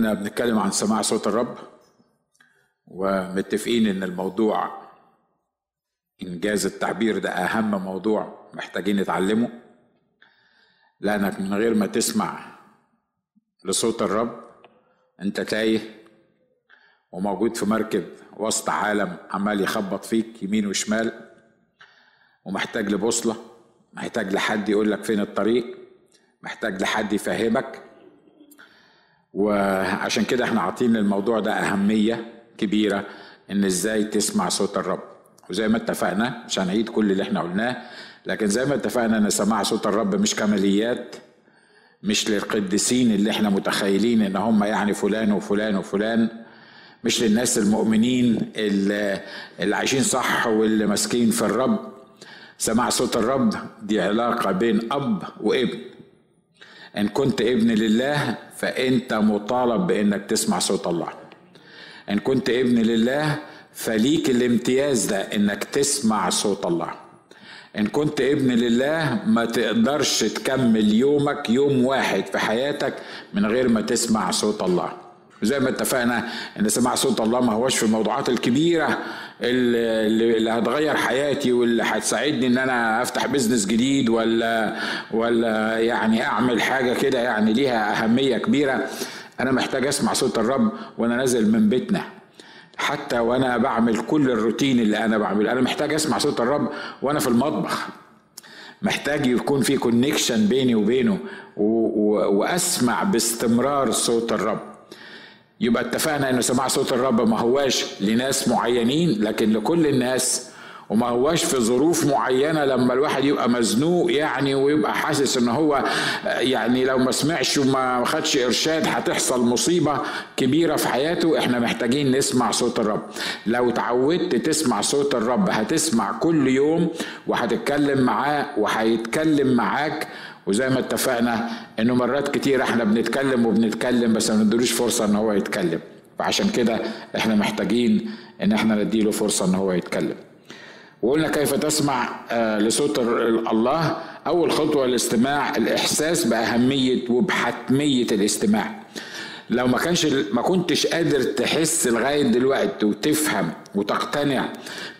إحنا بنتكلم عن سماع صوت الرب ومتفقين إن الموضوع إنجاز التعبير ده أهم موضوع محتاجين نتعلمه. لأنك من غير ما تسمع لصوت الرب أنت تايه وموجود في مركب وسط عالم عمال يخبط فيك يمين وشمال ومحتاج لبوصلة محتاج لحد يقول لك فين الطريق محتاج لحد يفهمك. وعشان كده إحنا عاطين للموضوع ده أهمية كبيرة إن إزاي تسمع صوت الرب. وزي ما اتفقنا مش هنعيد كل اللي إحنا قلناه لكن زي ما اتفقنا إن سماع صوت الرب مش كماليات مش للقديسين اللي إحنا متخيلين إن هم يعني فلان وفلان وفلان مش للناس المؤمنين اللي, اللي عايشين صح واللي ماسكين في الرب. سماع صوت الرب دي علاقة بين أب وابن. إن كنت ابن لله فأنت مطالب بإنك تسمع صوت الله. إن كنت ابن لله فليك الامتياز ده إنك تسمع صوت الله. إن كنت ابن لله ما تقدرش تكمل يومك يوم واحد في حياتك من غير ما تسمع صوت الله. زي ما اتفقنا إن سماع صوت الله ما هوش في الموضوعات الكبيرة اللي, هتغير حياتي واللي هتساعدني إن أنا أفتح business جديد ولا ولا يعني أعمل حاجة كده يعني ليها أهمية كبيرة أنا محتاج أسمع صوت الرب وأنا نازل من بيتنا حتى وأنا بعمل كل الروتين اللي أنا بعمله أنا محتاج أسمع صوت الرب وأنا في المطبخ محتاج يكون في connection بيني وبينه. وأسمع باستمرار صوت الرب يبقى اتفقنا ان سماع صوت الرب ما هواش لناس معينين لكن لكل الناس وما هواش في ظروف معينة لما الواحد يبقى مزنوق يعني ويبقى حاسس إن هو يعني لو ما سمعش وما خدش إرشاد هتحصل مصيبة كبيرة في حياته. إحنا محتاجين نسمع صوت الرب. لو تعودت تسمع صوت الرب هتسمع كل يوم وهتتكلم معاه وهيتكلم معاك وزي ما اتفقنا انه مرات كتير إحنا بنتكلم وبنتكلم بس ما نديلوش فرصة ان هو يتكلم. فعشان كده إحنا محتاجين ان إحنا نديله فرصة ان هو يتكلم. وقلنا كيف تسمع لصوت الله. أول خطوة الاستماع الإحساس بأهمية وبحتمية الاستماع. لو ما كانش ما كنتش قادر تحس لغاية دلوقتي وتفهم وتقتنع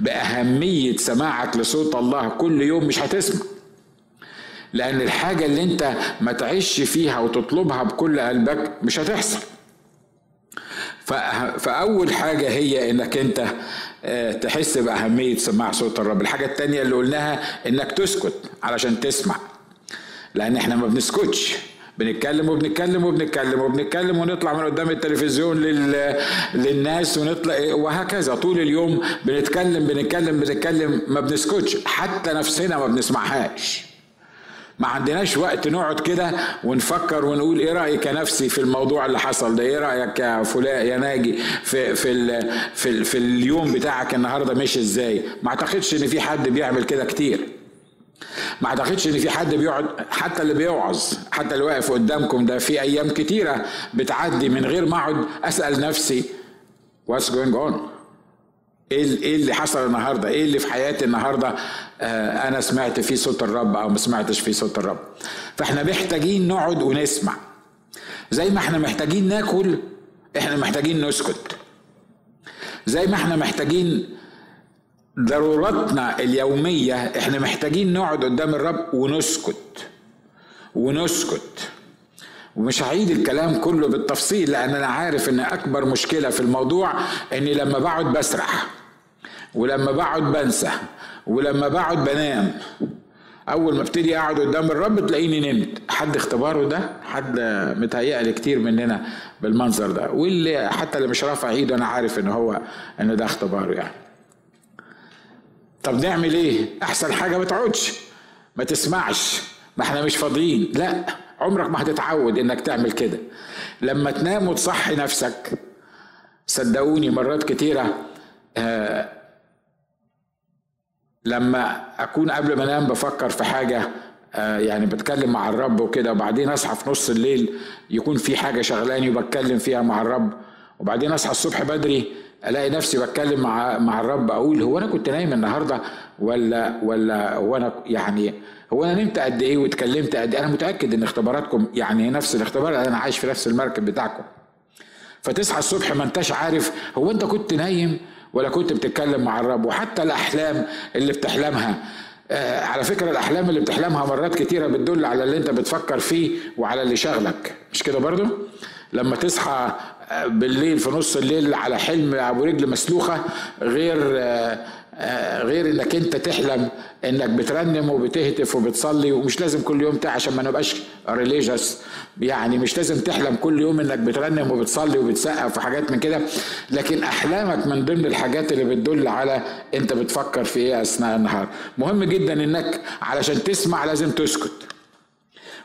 بأهمية سماعك لصوت الله كل يوم مش هتسمع. لأن الحاجة اللي أنت ما تعيش فيها وتطلبها بكل قلبك مش هتحصل. فأول حاجة هي إنك أنت تحس بأهمية سماع صوت الرب. الحاجة التانية اللي قلناها إنك تسكت علشان تسمع. لأن إحنا ما بنسكتش. بنتكلم وبنتكلم وبنتكلم وبنتكلم ونطلع من قدام التلفزيون لل... للناس ونطلع وهكذا. طول اليوم بنتكلم بنتكلم بنتكلم ما بنسكتش. حتى نفسنا ما بنسمعهاش. ما عندناش وقت نقعد كده ونفكر ونقول إيه رأيك يا نفسي في الموضوع اللي حصل ده؟ إيه رأيك يا فلان يا ناجي في في ال في, ال في اليوم بتاعك النهارده ماشي إزاي؟ ما أعتقدش إن في حد بيعمل كده كتير. ما أعتقدش إن في حد بيقعد حتى اللي بيوعظ حتى اللي واقف قدامكم ده في أيام كتيرة بتعدي من غير ما أقعد أسأل نفسي what's going on? إيه إيه اللي حصل النهارده؟ إيه اللي في حياتي النهارده؟ آه أنا سمعت فيه صوت الرب أو ما سمعتش فيه صوت الرب. فإحنا محتاجين نقعد ونسمع. زي ما إحنا محتاجين ناكل إحنا محتاجين نسكت. زي ما إحنا محتاجين ضروراتنا اليومية إحنا محتاجين نقعد قدام الرب ونسكت. ونسكت. ومش هعيد الكلام كله بالتفصيل لأن أنا عارف إن أكبر مشكلة في الموضوع إني لما بقعد بسرح. ولما بقعد بنسى ولما بقعد بنام أول ما أبتدي أقعد قدام الرب تلاقيني نمت. حد اختباره ده؟ حد متهيألي كتير مننا بالمنظر ده. واللي حتى اللي مش رافع إيده أنا عارف إن هو إن ده اختباره يعني. طب نعمل إيه؟ أحسن حاجة ما تقعدش. ما تسمعش. ما إحنا مش فاضيين. لا عمرك ما هتتعود إنك تعمل كده. لما تنام وتصحي نفسك صدقوني مرات كتيرة آه لما أكون قبل ما أنام بفكر في حاجة آه يعني بتكلم مع الرب وكده وبعدين أصحى في نص الليل يكون في حاجة شغلاني وبتكلم فيها مع الرب وبعدين أصحى الصبح بدري ألاقي نفسي بتكلم مع مع الرب أقول هو أنا كنت نايم النهارده ولا ولا هو أنا يعني هو أنا نمت قد إيه واتكلمت قد إيه؟ أنا متأكد إن اختباراتكم يعني نفس الاختبار أنا عايش في نفس المركب بتاعكم. فتصحى الصبح ما أنتش عارف هو أنت كنت نايم ولا كنت بتتكلم مع الرب وحتى الأحلام اللي بتحلمها آه على فكرة الأحلام اللي بتحلمها مرات كتيرة بتدل على اللي أنت بتفكر فيه وعلى اللي شغلك مش كده برضو؟ لما تصحى آه، بالليل في نص الليل على حلم أبو رجل مسلوخة غير آه، غير انك انت تحلم انك بترنم وبتهتف وبتصلي ومش لازم كل يوم عشان ما نبقاش ريليجيوس يعني مش لازم تحلم كل يوم انك بترنم وبتصلي وبتسقف وحاجات من كده لكن أحلامك من ضمن الحاجات اللي بتدل على انت بتفكر في إيه أثناء النهار. مهم جدا إنك علشان تسمع لازم تسكت.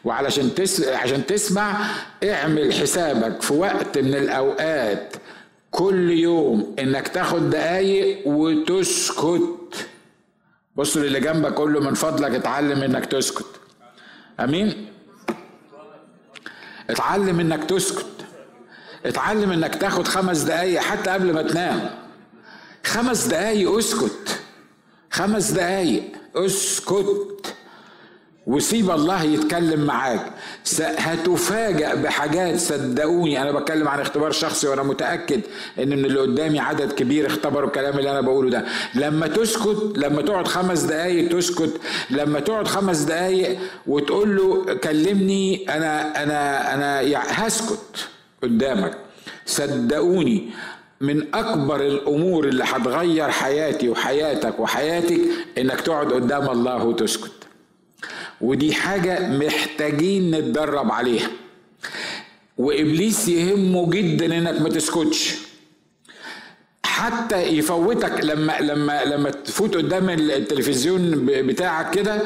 وعلشان تس... عشان تسمع اعمل حسابك في وقت من الأوقات كل يوم إنك تاخد دقايق وتسكت. بص للي جنبك قول له من فضلك اتعلم إنك تسكت. آمين؟ اتعلم إنك تسكت. اتعلم إنك تاخد خمس دقايق حتى قبل ما تنام. خمس دقايق أسكت. خمس دقايق أسكت. وسيب الله يتكلم معاك. هتفاجأ بحاجات صدقوني. أنا بتكلم عن اختبار شخصي وأنا متأكد إن من اللي قدامي عدد كبير اختبروا الكلام اللي أنا بقوله ده. لما تسكت لما تقعد خمس دقايق تسكت لما تقعد خمس دقايق وتقول له كلمني أنا أنا أنا هسكت قدامك. صدقوني من أكبر الأمور اللي هتغير حياتي وحياتك وحياتك إنك تقعد قدام الله وتسكت. ودي حاجة محتاجين نتدرب عليها. وإبليس يهمه جدا إنك ما تسكتش. حتى يفوتك لما لما لما تفوت قدام التلفزيون بتاعك كده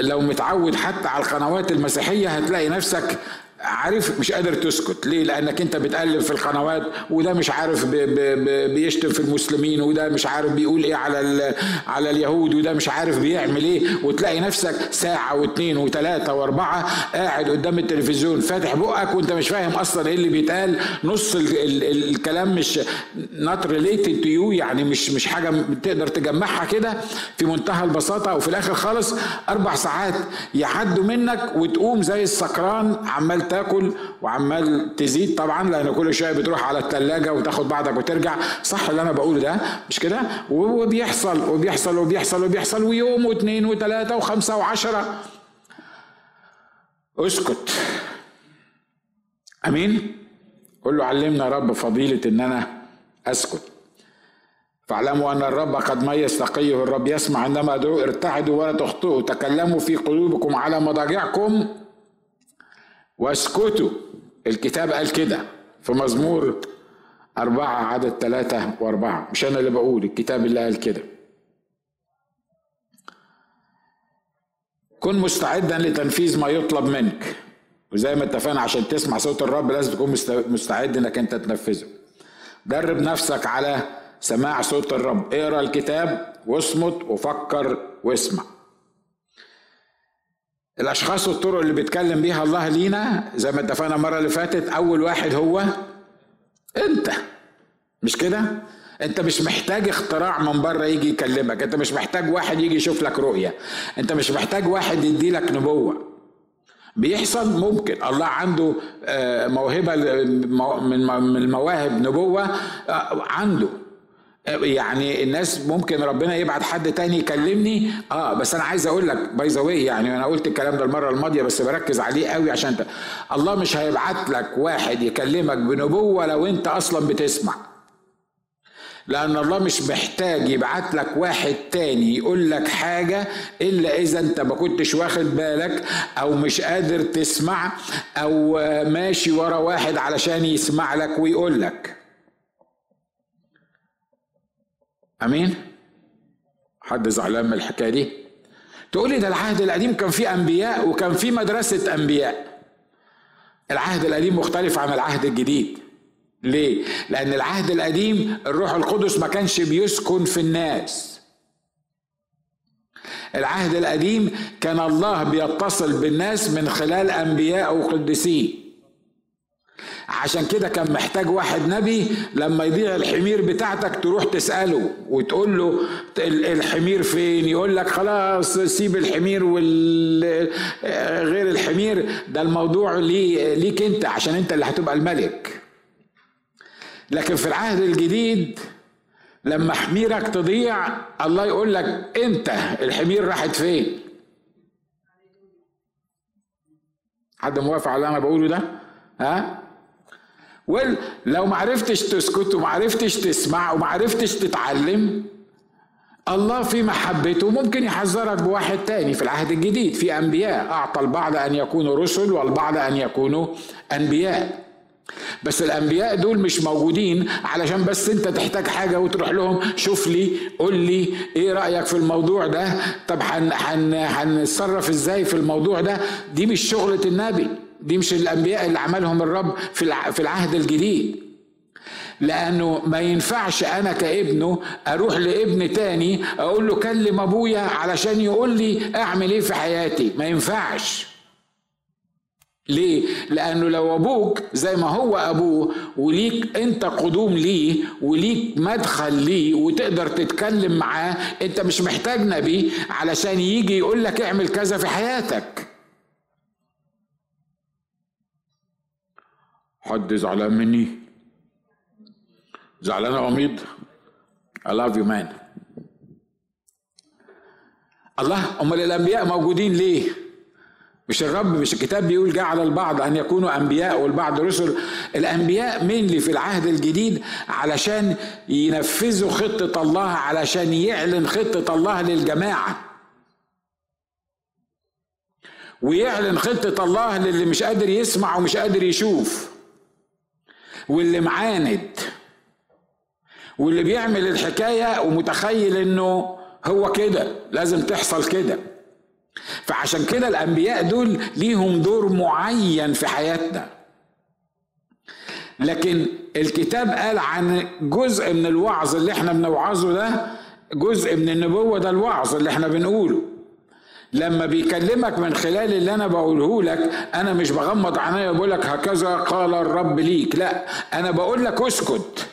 لو متعود حتى على القنوات المسيحية هتلاقي نفسك عارف مش قادر تسكت. ليه؟ لأنك أنت بتقلب في القنوات وده مش عارف بي بي بيشتم في المسلمين وده مش عارف بيقول إيه على على اليهود وده مش عارف بيعمل إيه. وتلاقي نفسك ساعة واثنين وثلاثه وأربعة قاعد قدام التلفزيون فاتح بقك وأنت مش فاهم أصلا إيه اللي بيتقال. نص ال ال ال الكلام مش not related to you يعني مش مش حاجة تقدر تجمعها كده. في منتهى البساطة وفي الآخر خالص أربع ساعات يعدوا منك وتقوم زي السكران عمال تاكل وعمال تزيد طبعا لأن كل شوية بتروح على الثلاجه وتاخد بعضك وترجع. صح اللي أنا بقوله ده؟ مش كده؟ وبيحصل وبيحصل وبيحصل وبيحصل ويوم واثنين وثلاثة وخمسة وعشرة. اسكت. أمين؟ قل له علمنا يا رب فضيلة إن أنا أسكت. فاعلموا أن الرب قد ميز تقيه الرب يسمع عندما ارتعدوا ولا تخطئوا. تكلموا في قلوبكم على مضاجعكم. واسكتوا. الكتاب قال كده في مزمور أربعة عدد ثلاثة وأربعة. مش أنا اللي بقول الكتاب اللي قال كده. كن مستعدا لتنفيذ ما يطلب منك. وزي ما اتفقنا عشان تسمع صوت الرب لازم تكون مستعد إنك أنت تنفذه. درب نفسك على سماع صوت الرب. اقرأ الكتاب واصمت وفكر واسمع. الأشخاص والطرق اللي بيتكلم بيها الله لينا زي ما اتفقنا المرة اللي فاتت أول واحد هو أنت. مش كده؟ أنت مش محتاج اختراع من بره يجي يكلمك. أنت مش محتاج واحد يجي يشوف لك رؤية. أنت مش محتاج واحد يدي لك نبوة. بيحصل ممكن. الله عنده آه، موهبة من المواهب نبوة آه، عنده. يعني الناس ممكن ربنا يبعت حد تاني يكلمني. آه بس أنا عايز أقول لك باي ذا يعني أنا قلت الكلام ده المرة الماضية بس بركز عليه قوي عشان انت الله مش هيبعت لك واحد يكلمك بنبوة لو أنت أصلا بتسمع. لأن الله مش محتاج يبعت لك واحد تاني يقول لك حاجة إلا إذا أنت ما كنتش واخد بالك أو مش قادر تسمع أو ماشي ورا واحد علشان يسمع لك ويقول لك. أمين؟ حد زعلان من الحكاية دي؟ تقول لي ده العهد القديم كان فيه أنبياء وكان فيه مدرسة أنبياء. العهد القديم مختلف عن العهد الجديد. ليه؟ لأن العهد القديم الروح القدس ما كانش بيسكن في الناس. العهد القديم كان الله بيتصل بالناس من خلال أنبياء وقديسين. عشان كده كان محتاج واحد نبي لما يضيع الحمير بتاعتك تروح تسأله وتقول له الحمير فين؟ يقول لك خلاص سيب الحمير وغير الحمير. ده الموضوع ليك انت عشان انت اللي هتبقى الملك. لكن في العهد الجديد لما حميرك تضيع الله يقول لك انت الحمير راحت فين؟ حد موافق على اللي أنا بقوله ده؟ ها؟ ولو عرفتش تسكت وما عرفتش تسمع وما عرفتش تتعلم الله في محبته ممكن يحذرك بواحد تاني في العهد الجديد في أنبياء. أعطى البعض أن يكونوا رسل والبعض أن يكونوا أنبياء. بس الأنبياء دول مش موجودين علشان بس أنت تحتاج حاجة وتروح لهم شوف لي قول لي إيه رأيك في الموضوع ده؟ طب هنتصرف إزاي في الموضوع ده؟ دي مش شغلة النبي. دي مش الأنبياء اللي عملهم الرب في العهد الجديد لأنه ما ينفعش أنا كابنه أروح لابن تاني أقول له كلم أبويا علشان يقول لي أعمل إيه في حياتي ما ينفعش ليه؟ لأنه لو أبوك زي ما هو أبوه وليك أنت قدوم ليه وليك مدخل ليه وتقدر تتكلم معاه أنت مش محتاج نبي علشان يجي يقول لك اعمل كذا في حياتك. حد زعلان مني؟ زعلان عميد؟ I love you man. الله أمال الأنبياء موجودين ليه؟ مش الرب مش الكتاب بيقول جعل البعض أن يكونوا أنبياء والبعض رسل الأنبياء مين في العهد الجديد علشان ينفذوا خطة الله علشان يعلن خطة الله للجماعة ويعلن خطة الله للي مش قادر يسمع ومش قادر يشوف واللي معاند واللي بيعمل الحكاية ومتخيل إنه هو كده لازم تحصل كده. فعشان كده الأنبياء دول ليهم دور معين في حياتنا. لكن الكتاب قال عن جزء من الوعظ اللي إحنا بنوعظه ده جزء من النبوة ده الوعظ اللي إحنا بنقوله. لما بيكلمك من خلال اللي أنا بقوله لك أنا مش بغمض عينيا وبقول لك هكذا قال الرب ليك لا أنا بقول لك اسكت.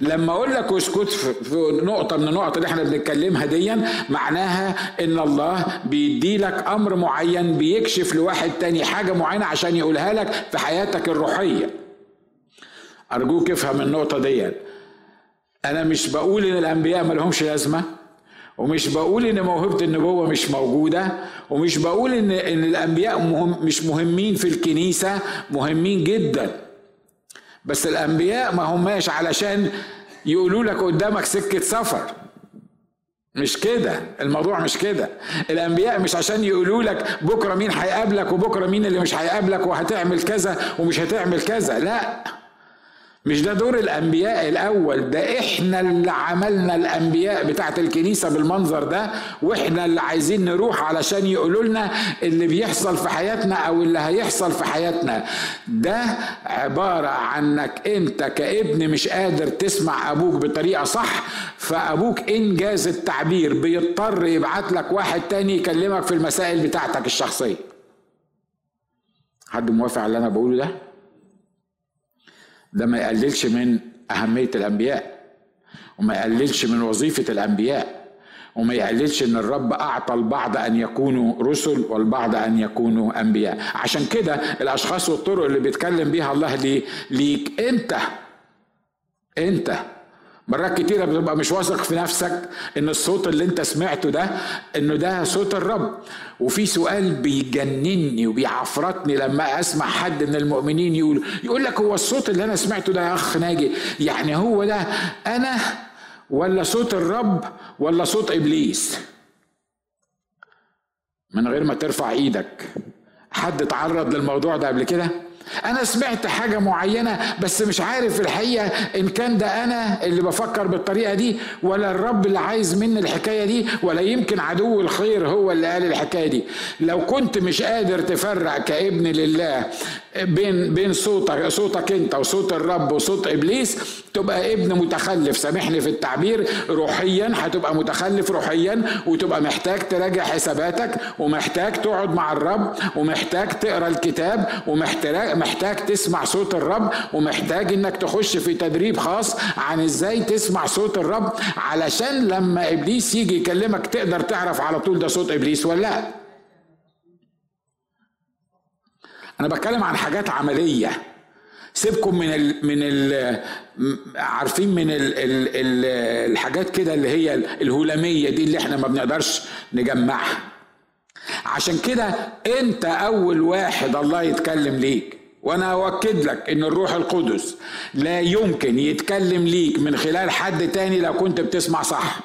لما أقول لك اسكت في نقطة من النقط اللي إحنا بنتكلمها ديا معناها إن الله بيدي لك أمر معين بيكشف لواحد تاني حاجة معينة عشان يقولها لك في حياتك الروحية. أرجوك افهم النقطة دي أنا مش بقول إن الأنبياء ما لهمش لازمة. ومش بقول إن موهبة النبوة مش موجودة ومش بقول إن إن الأنبياء مهم مش مهمين في الكنيسة مهمين جدا. بس الأنبياء ما هماش علشان يقولوا لك قدامك سكة سفر. مش كده الموضوع مش كده. الأنبياء مش عشان يقولوا لك بكرة مين هيقابلك وبكرة مين اللي مش هيقابلك وهتعمل كذا ومش هتعمل كذا. لا. مش ده دور الأنبياء الأول ده إحنا اللي عملنا الأنبياء بتاعت الكنيسة بالمنظر ده وإحنا اللي عايزين نروح علشان يقولوا لنا اللي بيحصل في حياتنا أو اللي هيحصل في حياتنا. ده عبارة عنك أنت كابن مش قادر تسمع أبوك بطريقة صح فأبوك إنجاز التعبير بيضطر يبعت لك واحد تاني يكلمك في المسائل بتاعتك الشخصية. حد موافق على اللي أنا بقوله ده؟ ده ما يقللش من أهمية الأنبياء وما يقللش من وظيفة الأنبياء وما يقللش إن الرب أعطى البعض أن يكونوا رسل والبعض أن يكونوا أنبياء. عشان كده الأشخاص والطرق اللي بيتكلم بيها الله ليك أنت أنت مرات كتيرة بتبقى مش واثق في نفسك إن الصوت اللي أنت سمعته ده إنه ده صوت الرب. وفي سؤال بيجنني وبيعفرتني لما أسمع حد من المؤمنين يقول يقول لك هو الصوت اللي أنا سمعته ده يا أخ ناجي؟ يعني هو ده أنا ولا صوت الرب ولا صوت إبليس؟ من غير ما ترفع إيدك. حد تعرض للموضوع ده قبل كده؟ أنا سمعت حاجة معينة بس مش عارف الحقيقة إن كان ده أنا اللي بفكر بالطريقة دي ولا الرب اللي عايز مني الحكاية دي ولا يمكن عدو الخير هو اللي قال الحكاية دي. لو كنت مش قادر تفرق كابن لله بين بين صوتك صوتك أنت وصوت الرب وصوت إبليس تبقى ابن متخلف. سامحني في التعبير. روحيا هتبقى متخلف روحيا وتبقى محتاج تراجع حساباتك ومحتاج تقعد مع الرب ومحتاج تقرأ الكتاب ومحتاج محتاج تسمع صوت الرب ومحتاج إنك تخش في تدريب خاص عن إزاي تسمع صوت الرب علشان لما إبليس يجي يكلمك تقدر تعرف على طول ده صوت إبليس ولا لأ. أنا بتكلم عن حاجات عملية. سيبكم من ال من ال عارفين من ال ال ال الحاجات كده اللي هي الهلاميه دي اللي إحنا ما بنقدرش نجمعها. عشان كده أنت أول واحد الله يتكلم ليك. وأنا اؤكد لك ان الروح القدس لا يمكن يتكلم ليك من خلال حد تاني لو كنت بتسمع صح.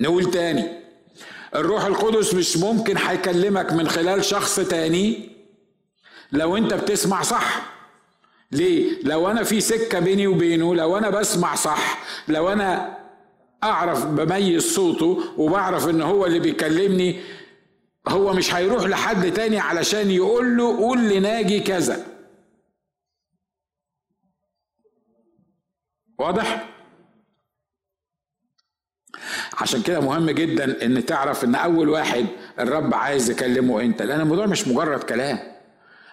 نقول تاني الروح القدس مش ممكن هيكلمك من خلال شخص تاني لو انت بتسمع صح. ليه؟ لو أنا في سكة بيني وبينه لو أنا بسمع صح لو أنا اعرف بميز صوته وبعرف ان هو اللي بيكلمني هو مش هيروح لحد تاني علشان يقول له قول لناجي كذا. واضح؟ عشان كده مهم جدا إن تعرف إن أول واحد الرب عايز يكلمه أنت لأن الموضوع مش مجرد كلام.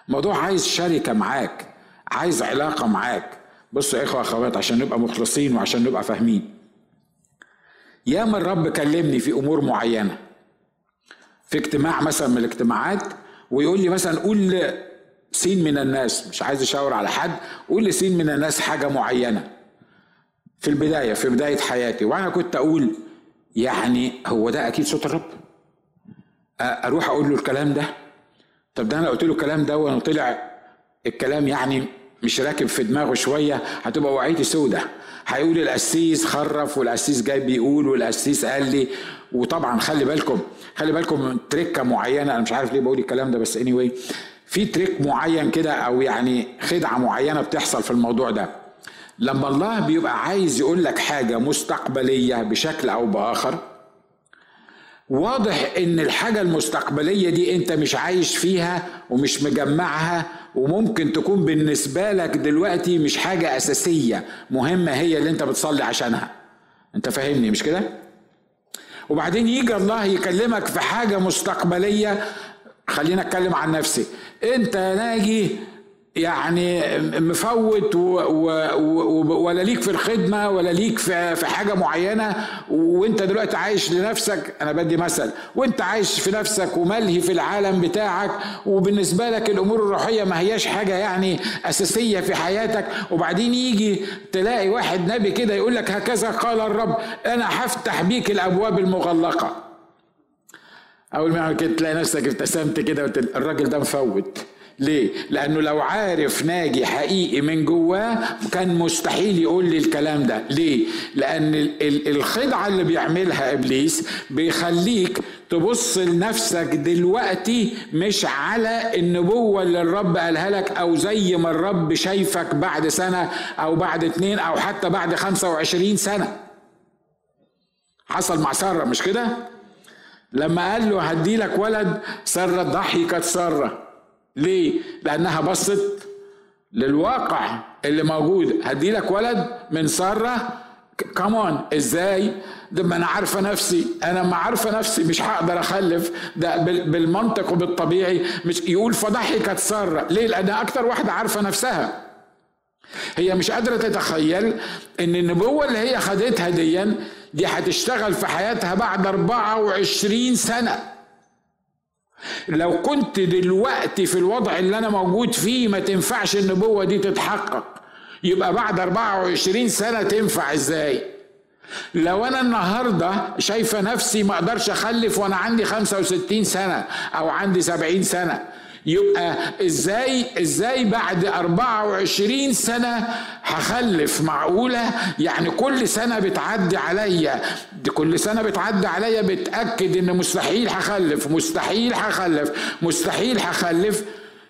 موضوع عايز شركة معاك عايز علاقة معاك. بصوا يا إخوة أخوات عشان نبقى مخلصين وعشان نبقى فاهمين. ياما الرب كلمني في أمور معينة. في اجتماع مثلا من الاجتماعات ويقول لي مثلا قول سين من الناس مش عايز اشاور على حد قول لسين من الناس حاجة معينة. في البداية في بداية حياتي وأنا كنت أقول يعني هو ده أكيد صوت الرب. أروح أقول له الكلام ده. طب ده أنا قلت له الكلام ده وأنا طلع الكلام يعني مش راكب في دماغه شوية هتبقى وعيتي سودة. هيقول القسيس خرف والقسيس جاي بيقول والقسيس قال لي وطبعا خلي بالكم خلي بالكم من تركة معينة أنا مش عارف ليه بقول الكلام ده بس anyway في تريك معين كده أو يعني خدعة معينة بتحصل في الموضوع ده. لما الله بيبقى عايز يقول لك حاجة مستقبلية بشكل أو بآخر واضح إن الحاجة المستقبلية دي أنت مش عايش فيها ومش مجمعها وممكن تكون بالنسبة لك دلوقتي مش حاجة أساسية مهمة هي اللي أنت بتصلي عشانها. أنت فاهمني مش كده؟ وبعدين يجي الله يكلمك في حاجة مستقبلية. خلينا أتكلم عن نفسي. أنت ناجي يعني مفوت و و ولا ليك في الخدمة ولا ليك في, في حاجة معينة وانت دلوقتي عايش لنفسك. أنا بدي مثل. وانت عايش في نفسك وملهي في العالم بتاعك وبالنسبة لك الأمور الروحية ما هياش حاجة يعني أساسية في حياتك. وبعدين يجي تلاقي واحد نبي كده يقول لك هكذا قال الرب أنا هفتح بيك الأبواب المغلقة. أول ما كده تلاقي نفسك ابتسمت كده الراجل ده مفوت. ليه؟ لأنه لو عارف ناجي حقيقي من جواه كان مستحيل يقول لي الكلام ده، ليه؟ لأن الخدعة اللي بيعملها إبليس بيخليك تبص لنفسك دلوقتي مش على النبوة اللي الرب قالها لك أو زي ما الرب شايفك بعد سنة أو بعد اتنين أو حتى بعد خمسة وعشرين سنة حصل مع سارة مش كده؟ لما قال له هدي لك ولد سارة ضحكت سارة ليه؟ لأنها بصت للواقع اللي موجود. هدي لك ولد من سارة. كمان إزاي؟ ده ما أنا عارفة نفسي. أنا ما عارفة نفسي مش هقدر أخلف. ده بالمنطق وبالطبيعي. مش يقول فضحكت سارة. ليه؟ لانها أكتر واحدة عارفة نفسها. هي مش قادرة تتخيل إن النبوة اللي هي خدتها ديا دي هتشتغل في حياتها بعد 24 سنة. لو كنت دلوقتي في الوضع اللي أنا موجود فيه ما تنفعش النبوة دي تتحقق. يبقى بعد 24 سنة تنفع إزاي؟ لو أنا النهاردة شايفة نفسي ما أقدرش أخلف وأنا عندي 65 سنة أو عندي 70 سنة يبقى إزاي إزاي بعد 24 سنة هخلف معقولة؟ يعني كل سنة بتعدي عليا. كل سنة بتعدي عليا بتأكد إن مستحيل هخلف مستحيل هخلف مستحيل هخلف.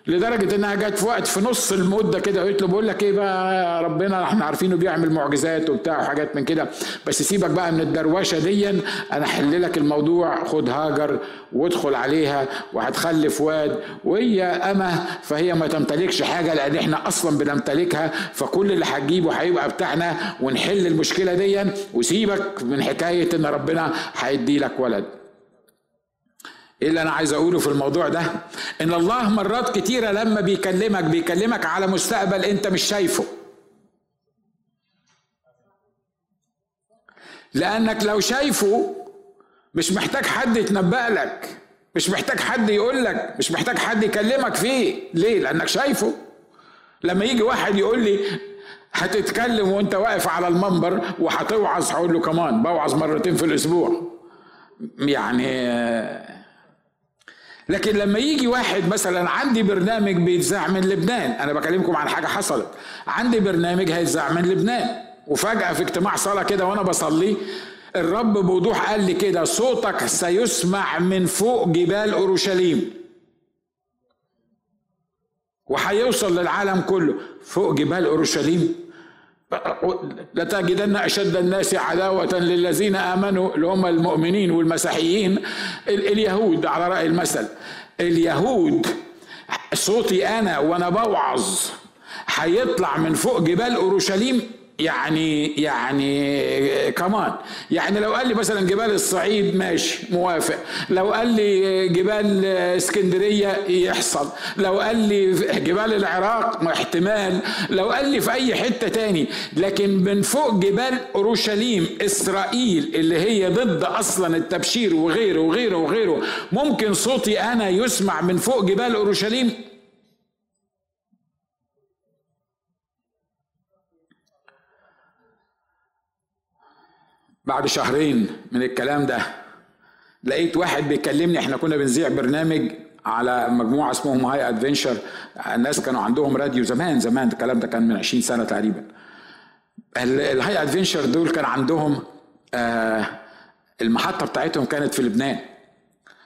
لدرجة إنها جت في وقت في نص المدة كده قلت له بقول لك إيه بقى ربنا إحنا عارفينه بيعمل معجزات وبتاع وحاجات من كده. بس سيبك بقى من الدروشة دي أنا احل لك الموضوع خد هاجر وادخل عليها وهتخلف واد. وهي امه فهي ما تمتلكش حاجة لأن إحنا أصلا بنمتلكها فكل اللي هتجيبه هيبقى بتاعنا. ونحل المشكلة دي وسيبك من حكاية إن ربنا هيدي لك ولد. إيه اللي أنا عايز أقوله في الموضوع ده؟ إن الله مرات كتيرة لما بيكلمك بيكلمك على مستقبل أنت مش شايفه. لأنك لو شايفه مش محتاج حد يتنبأ لك مش محتاج حد يقول لك مش محتاج حد يكلمك فيه. ليه؟ لأنك شايفه. لما يجي واحد يقول لي هتتكلم وأنت واقف على المنبر وهتوعظ هقول له كمان بوعظ مرتين في الأسبوع. يعني لكن لما يجي واحد مثلا عندي برنامج بيتذاع من لبنان أنا بكلمكم عن حاجة حصلت. عندي برنامج هيتذاع من لبنان وفجأة في اجتماع صلاة كده وأنا بصلي الرب بوضوح قال لي كده صوتك سيسمع من فوق جبال أورشليم. وهيوصل للعالم كله. فوق جبال أورشليم؟ لتجدن أشد الناس عداوة للذين آمنوا اللي هم المؤمنين والمسيحيين اليهود على رأي المثل. اليهود صوتي أنا وأنا بوعظ هيطلع من فوق جبال أورشليم يعني يعني كمان يعني لو قال لي مثلا جبال الصعيد ماشي موافق. لو قال لي جبال اسكندرية يحصل. لو قال لي جبال العراق احتمال. لو قال لي في أي حتة تاني. لكن من فوق جبال أورشليم إسرائيل اللي هي ضد أصلا التبشير وغيره وغيره وغيره ممكن صوتي أنا يسمع من فوق جبال أورشليم بعد شهرين من الكلام ده لقيت واحد بيكلمني إحنا كنا بنذيع برنامج على مجموعة اسمهم High Adventure الناس كانوا عندهم راديو زمان زمان الكلام ده كان من 20 سنة تقريبا. ال High Adventure دول كان عندهم آه المحطة بتاعتهم كانت في لبنان.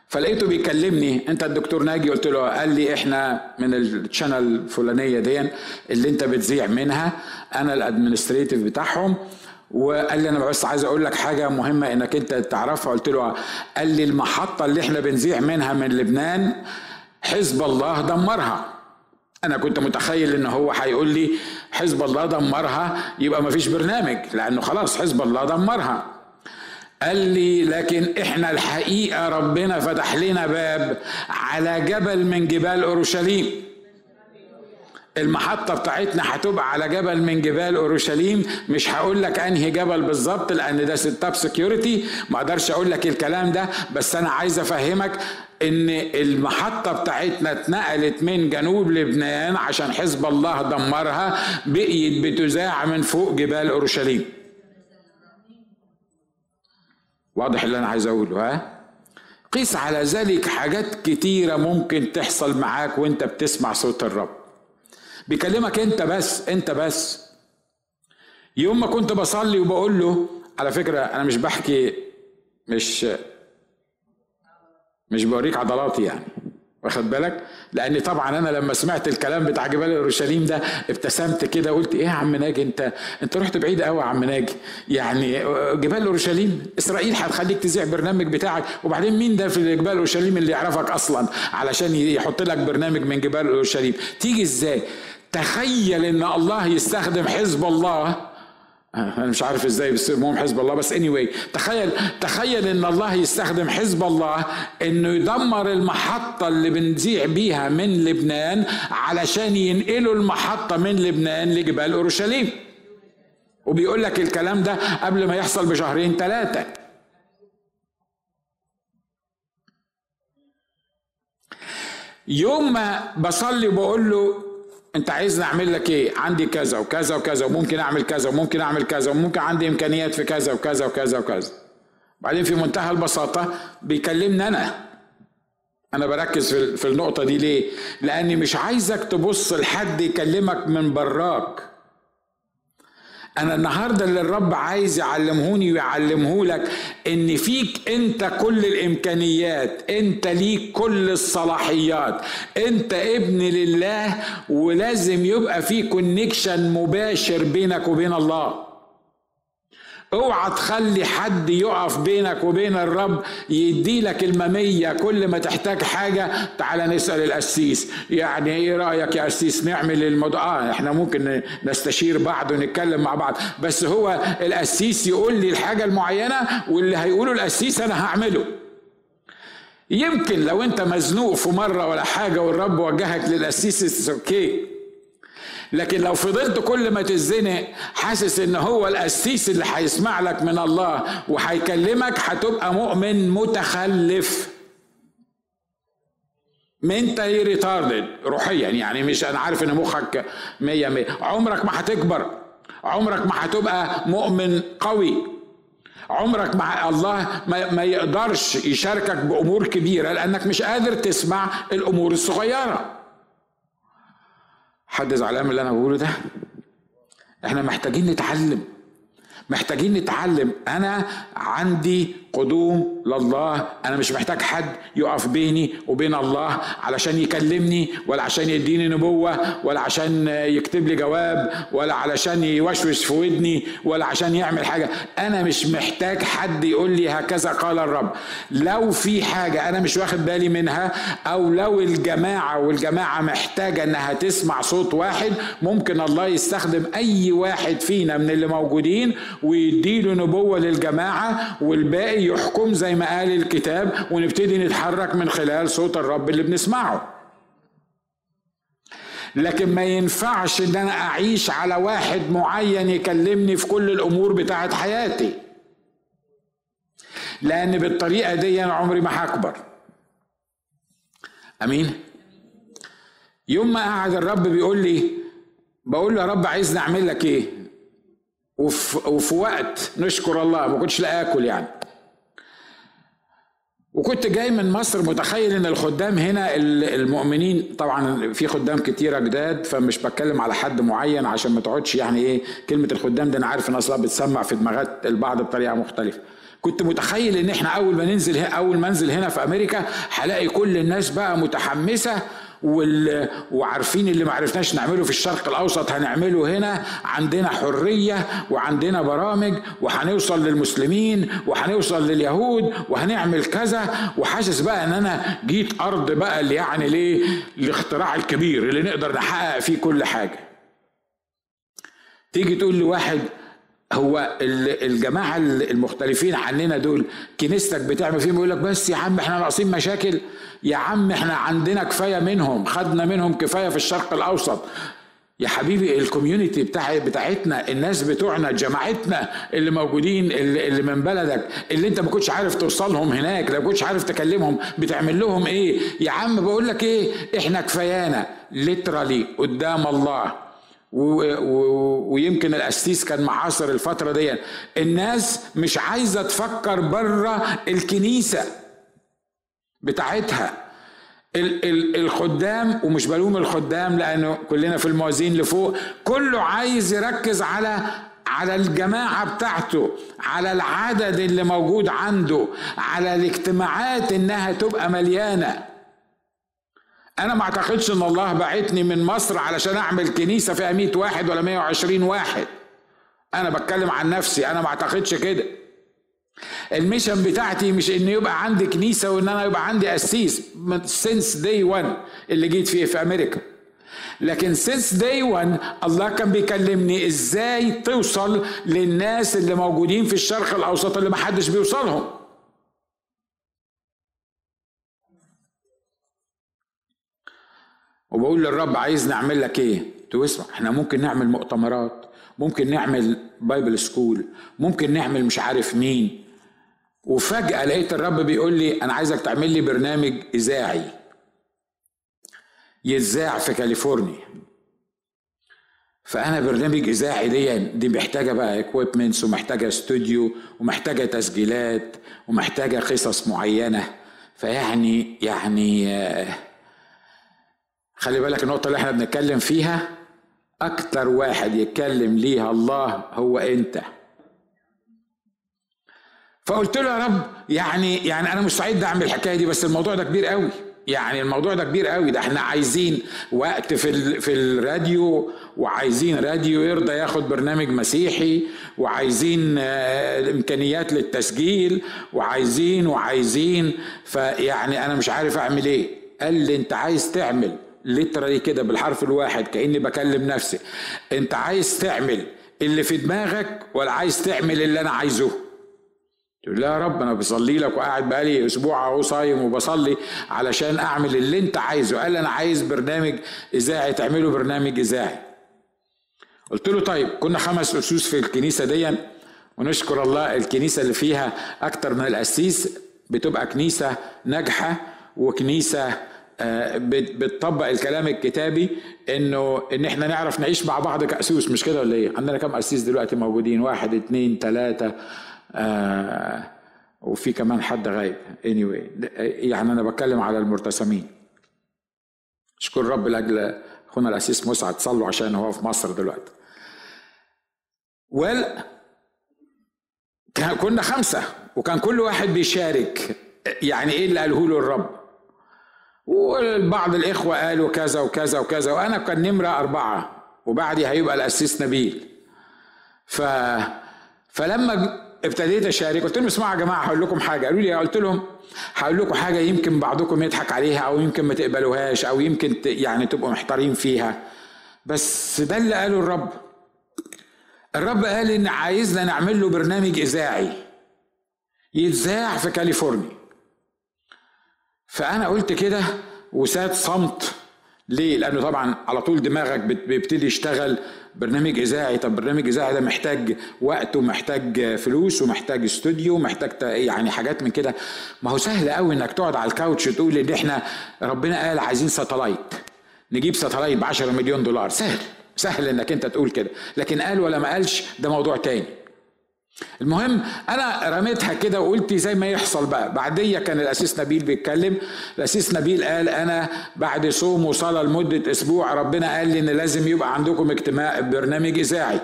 فلقيته بيكلمني أنت الدكتور ناجي؟ قلت له قال لي إحنا من ال channel الفلانية دي اللي أنت بتذيع منها. أنا ال administrative بتاعهم. وقال لي أنا بس عايز أقول لك حاجة مهمة إنك أنت تعرفها. قلت له قال لي المحطة اللي إحنا بنذيع منها من لبنان حزب الله دمرها. أنا كنت متخيل إن هو هيقول لي حزب الله دمرها يبقى ما فيش برنامج. لأنه خلاص حزب الله دمرها. قال لي لكن إحنا الحقيقة ربنا فتح لنا باب على جبل من جبال أورشليم. المحطة بتاعتنا هتبقى على جبل من جبال أورشليم. مش هقول لك أنهي جبل بالظبط لأن ده ستاب security ما أقدرش أقول لك الكلام ده بس أنا عايز أفهمك إن المحطة بتاعتنا اتنقلت من جنوب لبنان عشان حزب الله دمرها بقيت بتذاع من فوق جبال أورشليم. واضح اللي أنا عايز أقوله ها؟ قيس على ذلك حاجات كتيرة ممكن تحصل معاك وأنت بتسمع صوت الرب. بيكلمك انت بس انت بس. يوم ما كنت بصلي وبقول له على فكرة أنا مش بحكي مش مش بوريك عضلاتي يعني. واخد بالك؟ لأن طبعا أنا لما سمعت الكلام بتاع جبال أورشليم ده ابتسمت كده قلت إيه يا عم ناجي أنت أنت رحت بعيد قوي يا عم ناجي. يعني جبال أورشليم إسرائيل هتخليك تذيع برنامج بتاعك. وبعدين مين ده في جبال أورشليم اللي يعرفك أصلا؟ علشان يحط لك برنامج من جبال أورشليم. تيجي إزاي؟ تخيل إن الله يستخدم حزب الله. أنا مش عارف إزاي بيسموهم حزب الله بس anyway تخيل تخيل إن الله يستخدم حزب الله إنه يدمر المحطة اللي بنذيع بيها من لبنان علشان ينقلوا المحطة من لبنان لجبال أورشليم. وبيقول لك الكلام ده قبل ما يحصل بشهرين ثلاثة يوم ما بصلي وبقول له انت عايزني اعمل لك إيه؟ عندي كذا وكذا وكذا وممكن اعمل كذا وممكن اعمل كذا وممكن عندي امكانيات في كذا وكذا وكذا وكذا. بعدين في منتهى البساطة بيكلمني أنا. أنا بركز في النقطة دي ليه؟ لاني مش عايزك تبص لحد يكلمك من براك. أنا النهارده اللي الرب عايز يعلمهوني ويعلمه لك إن فيك أنت كل الإمكانيات أنت ليك كل الصلاحيات أنت ابن لله ولازم يبقى في كونكشن مباشر بينك وبين الله. اوعى تخلي حد يقف بينك وبين الرب يدي لك الممية كل ما تحتاج حاجة. تعال نسأل القسيس. يعني إيه رأيك يا قسيس نعمل الموضوع آه إحنا ممكن نستشير بعض ونتكلم مع بعض. بس هو القسيس يقول لي الحاجة المعينة واللي هيقوله القسيس أنا هعمله. يمكن لو أنت مزنوق في مرة ولا حاجة والرب وجهك للقسيس أوكي لكن لو فضلت كل ما تزنق حاسس إن هو القسيس اللي هيسمع لك من الله وهيكلمك هتبقى مؤمن متخلف. منتالي ريتاردد روحيا يعني مش أنا عارف إن مخك مية مية. عمرك ما هتكبر. عمرك ما هتبقى مؤمن قوي. عمرك مع الله ما, ما يقدرش يشاركك بأمور كبيرة لأنك مش قادر تسمع الأمور الصغيرة. حد زعلان من اللي أنا بقوله ده؟ إحنا محتاجين نتعلم. محتاجين نتعلم. أنا عندي قدوم لله. أنا مش محتاج حد يقف بيني وبين الله علشان يكلمني ولا عشان يديني نبوة ولا عشان يكتب لي جواب ولا علشان يوشوش في ودني ولا عشان يعمل حاجة. أنا مش محتاج حد يقول لي هكذا قال الرب. لو في حاجة أنا مش واخد بالي منها أو لو الجماعة والجماعة محتاجة إنها تسمع صوت واحد ممكن الله يستخدم أي واحد فينا من اللي موجودين ويديله نبوة للجماعة والباقي يحكم زي ما قال الكتاب ونبتدي نتحرك من خلال صوت الرب اللي بنسمعه. لكن ما ينفعش إن أنا أعيش على واحد معين يكلمني في كل الأمور بتاعت حياتي. لأن بالطريقة دي أنا عمري ما هكبر. أمين؟ يوم ما قعد الرب بيقول لي بقول له يا رب عايزني أعمل لك إيه؟ وفي, وفي وقت نشكر الله ما كنتش لا آكل يعني. وكنت جاي من مصر متخيل إن الخدام هنا المؤمنين طبعا في خدام كتيره جداد فمش بتكلم على حد معين عشان ما تقعدش يعني إيه كلمة الخدام ده أنا عارف إن أصلا بتسمع في دماغات البعض بطريقة مختلفة. كنت متخيل إن إحنا أول ما ننزل أول ما أنزل هنا في أمريكا هلاقي كل الناس بقى متحمسة وال... وعارفين اللي ما عرفناش نعمله في الشرق الأوسط هنعمله هنا. عندنا حرية وعندنا برامج وهنوصل للمسلمين وهنوصل لليهود وهنعمل كذا. وحاسس بقى إن أنا جيت أرض بقى اللي يعني ليه؟ الاختراع الكبير اللي نقدر نحقق فيه كل حاجة. تيجي تقول لواحد هو الجماعة المختلفين عننا دول كنيستك بتعمل فيهم يقول لك بس يا عم إحنا ناقصين مشاكل. يا عم إحنا عندنا كفاية منهم خدنا منهم كفاية في الشرق الأوسط. يا حبيبي الكوميونتي بتاع بتاعتنا الناس بتوعنا جماعتنا اللي موجودين اللي, من بلدك اللي انت ما كنتش عارف توصلهم هناك لو كنتش عارف تكلمهم بتعمل لهم إيه؟ يا عم بقول لك إيه؟ إحنا كفايانا ليترالي قدام الله. ويمكن القسيس كان معاصر الفترة دي. الناس مش عايزة تفكر بره الكنيسة بتاعتها. ال ال الخدام ومش بلوم الخدام لأنه كلنا في الموازين لفوق. كله عايز يركز على على الجماعة بتاعته على العدد اللي موجود عنده على الاجتماعات إنها تبقى مليانة. أنا ما أعتقدش إن الله بعتني من مصر علشان أعمل كنيسة فيها 100 واحد ولا 120 واحد. أنا بتكلم عن نفسي أنا ما أعتقدش كده. ال mission بتاعتي مش إن يبقى عندي كنيسة وإن أنا يبقى عندي قسيس since day 1 اللي جيت فيه في أمريكا. لكن since day 1 الله كان بيكلمني إزاي توصل للناس اللي موجودين في الشرق الأوسط اللي محدش بيوصلهم. وبقول للرب عايز نعمل لك إيه؟ طب اسمع إحنا ممكن نعمل مؤتمرات ممكن نعمل Bible school ممكن نعمل مش عارف مين. وفجأة لقيت الرب بيقول لي أنا عايزك تعمل لي برنامج إذاعي. يتذاع في كاليفورنيا. فأنا برنامج إذاعي دي دي محتاجة بقى equipments ومحتاجة استوديو ومحتاجة تسجيلات ومحتاجة قصص معينة. فيعني يعني آه خلي بالك النقطة اللي إحنا بنتكلم فيها أكتر واحد يتكلم ليها الله هو أنت. فقلت له يا رب يعني يعني أنا مستعد أعمل الحكاية دي بس الموضوع ده كبير قوي. يعني الموضوع ده كبير قوي. ده إحنا عايزين وقت في في الراديو وعايزين راديو يرضى ياخد برنامج مسيحي وعايزين إمكانيات للتسجيل وعايزين وعايزين. فيعني أنا مش عارف أعمل إيه. قال لي أنت عايز تعمل ليترالي كده بالحرف الواحد كأني بكلم نفسي. انت عايز تعمل اللي في دماغك ولا عايز تعمل اللي أنا عايزه؟ تقول لا يا رب أنا بصلي لك وقاعد بقالي أسبوع اهو صايم وبصلي علشان اعمل اللي انت عايزه. قال أنا عايز برنامج إذاعي تعمله برنامج إذاعي. قلت له طيب كنا خمس اسوس في الكنيسة دي ونشكر الله الكنيسة اللي فيها أكتر من القسيس بتبقى كنيسة ناجحة وكنيسة بتطبق الكلام الكتابي انه ان إحنا نعرف نعيش مع بعض كأسوس مش كده ولا إيه؟ عندنا كم اسيس دلوقتي موجودين؟ واحد اثنين ثلاثة آه وفي كمان حد غايب. anyway يعني أنا بتكلم على المرتسمين. اشكر رب لأجل أخونا الأسيس مسعد صلوا عشان هو في مصر دلوقتي. ويل كنا خمسة وكان كل واحد بيشارك. يعني إيه اللي قاله له الرب؟ وبعض الإخوة قالوا كذا وكذا وكذا وأنا كان نمرة أربعة وبعدي هيبقى الأسيس نبيل. ف فلما ابتديت أشارك قلت لهم اسمعوا يا جماعة هقول لكم حاجة. قالوا لي قلت لهم هقول لكم حاجة يمكن بعضكم يضحك عليها أو يمكن ما تقبلوهاش أو يمكن يعني تبقوا محتارين فيها. بس ده اللي قاله الرب. الرب قال إن عايزنا نعمل له برنامج إذاعي يتذاع في كاليفورنيا. فأنا قلت كده وساد صمت. ليه؟ لأنه طبعا على طول دماغك بيبتدي يشتغل برنامج إذاعي. طب برنامج إذاعي ده محتاج وقت ومحتاج فلوس ومحتاج استوديو ومحتاج يعني حاجات من كده. ما هو سهل قوي إنك تقعد على الكاوتش وتقول إن إحنا ربنا قال عايزين satellite. نجيب satellite ب 10 مليون دولار. سهل. سهل إنك أنت تقول كده. لكن قال ولا ما قالش ده موضوع تاني. المهم أنا رميتها كده وقلت زي ما يحصل بقى. بعديه كان القسيس نبيل بيتكلم. القسيس نبيل قال أنا بعد صوم وصلاة لمدة أسبوع ربنا قال لي إن لازم يبقى عندكم اجتماع برنامج إذاعي.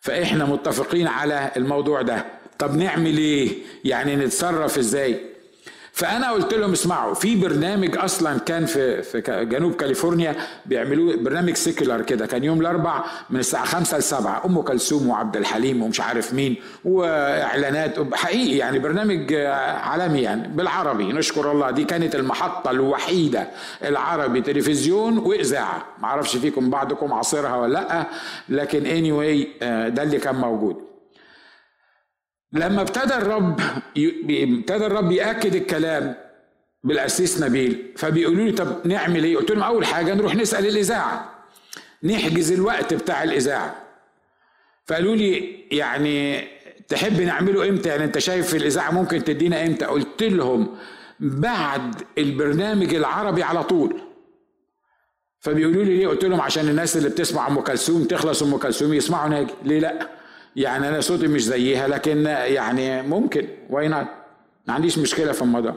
فإحنا متفقين على الموضوع ده. طب نعمل إيه؟ يعني نتصرف إزاي؟ فأنا قلت لهم اسمعوا في برنامج أصلا كان في في جنوب كاليفورنيا بيعملوه برنامج سيكولار كده كان يوم الأربع من الساعة 5 ل 7 أم كلثوم وعبد الحليم ومش عارف مين وإعلانات حقيقي يعني برنامج عالمي يعني بالعربي نشكر الله دي كانت المحطة الوحيدة العربي تلفزيون وإذاعة ما أعرفش فيكم بعضكم عاصرها ولا لأ لكن اني anyway ده اللي كان موجود. لما ابتدى الرب ابتدى الرب يأكد الكلام بالاسيس نبيل فبيقولوا لي طب نعمل إيه؟ قلت لهم أول حاجة نروح نسأل الإذاعة نحجز الوقت بتاع الإذاعة فقالوا لي يعني تحب نعمله إمتى؟ يعني أنت شايف الإذاعة ممكن تدينا إمتى؟ قلت لهم بعد البرنامج العربي على طول فبيقولوا لي ليه؟ قلت لهم عشان الناس اللي بتسمع أم كلثوم تخلص أم كلثوم يسمعوا ناجي، ليه لأ؟ يعني أنا صوتي مش زيها لكن يعني ممكن why not ما عنديش مشكلة في الموضوع.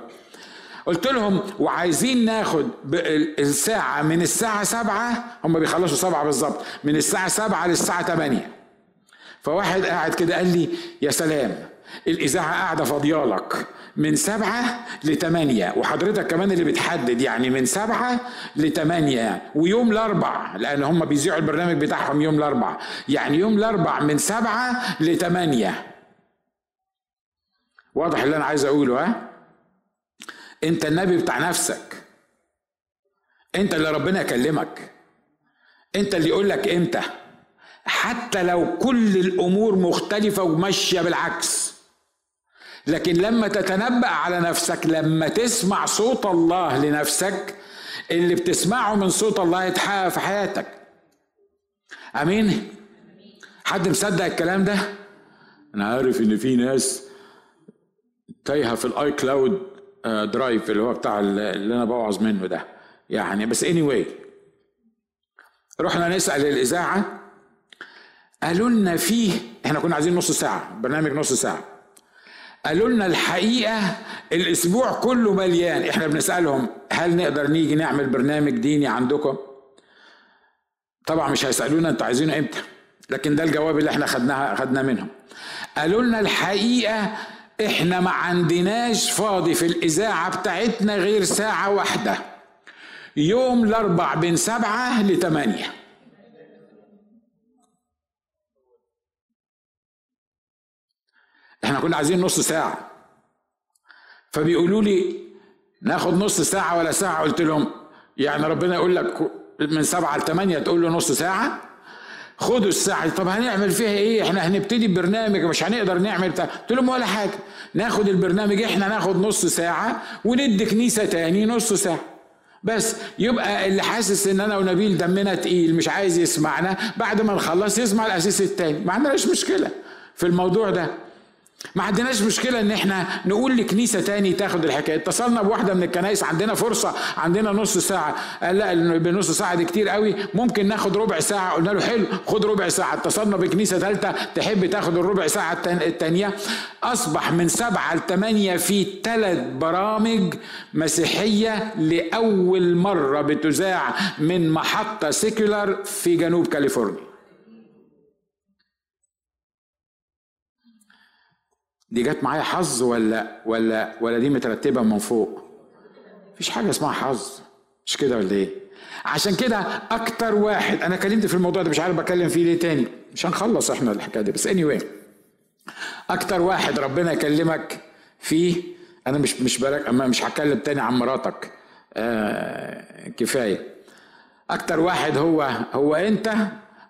قلت لهم وعايزين ناخد الساعة من الساعة سبعة هم بيخلصوا سبعة بالظبط من الساعة سبعة للساعة تمانية. فواحد قاعد كده قال لي يا سلام الإذاعة قاعدة فاضيالك. من سبعة لتمانية. وحضرتك كمان اللي بتحدد يعني من سبعة لتمانية. ويوم الأربع لأن هم بيذيعوا البرنامج بتاعهم يوم الأربع. يعني يوم الأربع من سبعة لتمانية. واضح اللي أنا عايز أقوله ها؟ أنت النبي بتاع نفسك. أنت اللي ربنا يكلمك. أنت اللي يقول لك إمتى. حتى لو كل الأمور مختلفة وماشية بالعكس. لكن لما تتنبأ على نفسك لما تسمع صوت الله لنفسك اللي بتسمعه من صوت الله يتحقق في حياتك. أمين؟ حد مصدق الكلام ده؟ أنا عارف إن في ناس تايهة في ال iCloud Drive اللي هو بتاع اللي أنا بوعظ منه ده. يعني بس anyway رحنا نسأل الإذاعة. قالوا لنا فيه إحنا كنا عايزين نص ساعة برنامج نص ساعة. قالوا لنا الحقيقة الأسبوع كله مليان. إحنا بنسألهم هل نقدر نيجي نعمل برنامج ديني عندكم؟ طبعا مش هيسألونا أنتوا عايزينه إمتى لكن ده الجواب اللي إحنا خدناها خدناه منهم. قالوا لنا الحقيقة إحنا ما عندناش فاضي في الإذاعة بتاعتنا غير ساعة واحدة يوم الأربع بين سبعة لثمانيه إحنا كنا عايزين نص ساعة. فبيقولوا لي ناخد نص ساعة ولا ساعة؟ قلت لهم يعني ربنا يقول لك من سبعة لثمانية تقول له نص ساعة؟ خدوا الساعة طب هنعمل فيها إيه؟ إحنا هنبتدي برنامج مش هنقدر نعمل بتاع. قلت لهم ولا حاجة. ناخد البرنامج إحنا ناخد نص ساعة وندي كنيسة تاني نص ساعة. بس يبقى اللي حاسس ان أنا ونبيل دمنا تقيل مش عايز يسمعنا بعد ما نخلص يسمع الاساس التاني. ما عندناش مشكلة في الموضوع ده. ما عندناش مشكلة إن إحنا نقول لكنيسة تاني تاخد الحكاية. اتصلنا بواحدة من الكنائس عندنا فرصة عندنا نص ساعة. قال لا بنص ساعة دي كتير قوي. ممكن ناخد ربع ساعة. قلنا له حلو خد ربع ساعة. اتصلنا بكنيسة ثالثة تحب تاخد الربع ساعة التانية. أصبح من سبعة لثمانية في ثلاث برامج مسيحية لأول مرة بتذاع من محطة سيكولار في جنوب كاليفورنيا. دي جت معايا حظ ولا ولا ولا دي مترتبة من فوق؟ مفيش حاجة اسمها حظ. مش كده ولا إيه؟ عشان كده أكتر واحد أنا كلمت في الموضوع ده مش عارف بكلم فيه ليه تاني. مش هنخلص إحنا الحكاية دي بس اني anyway. أكتر واحد ربنا يكلمك فيه أنا مش مش بالك مش هتكلم تاني عن مراتك. آه كفاية. أكتر واحد هو هو أنت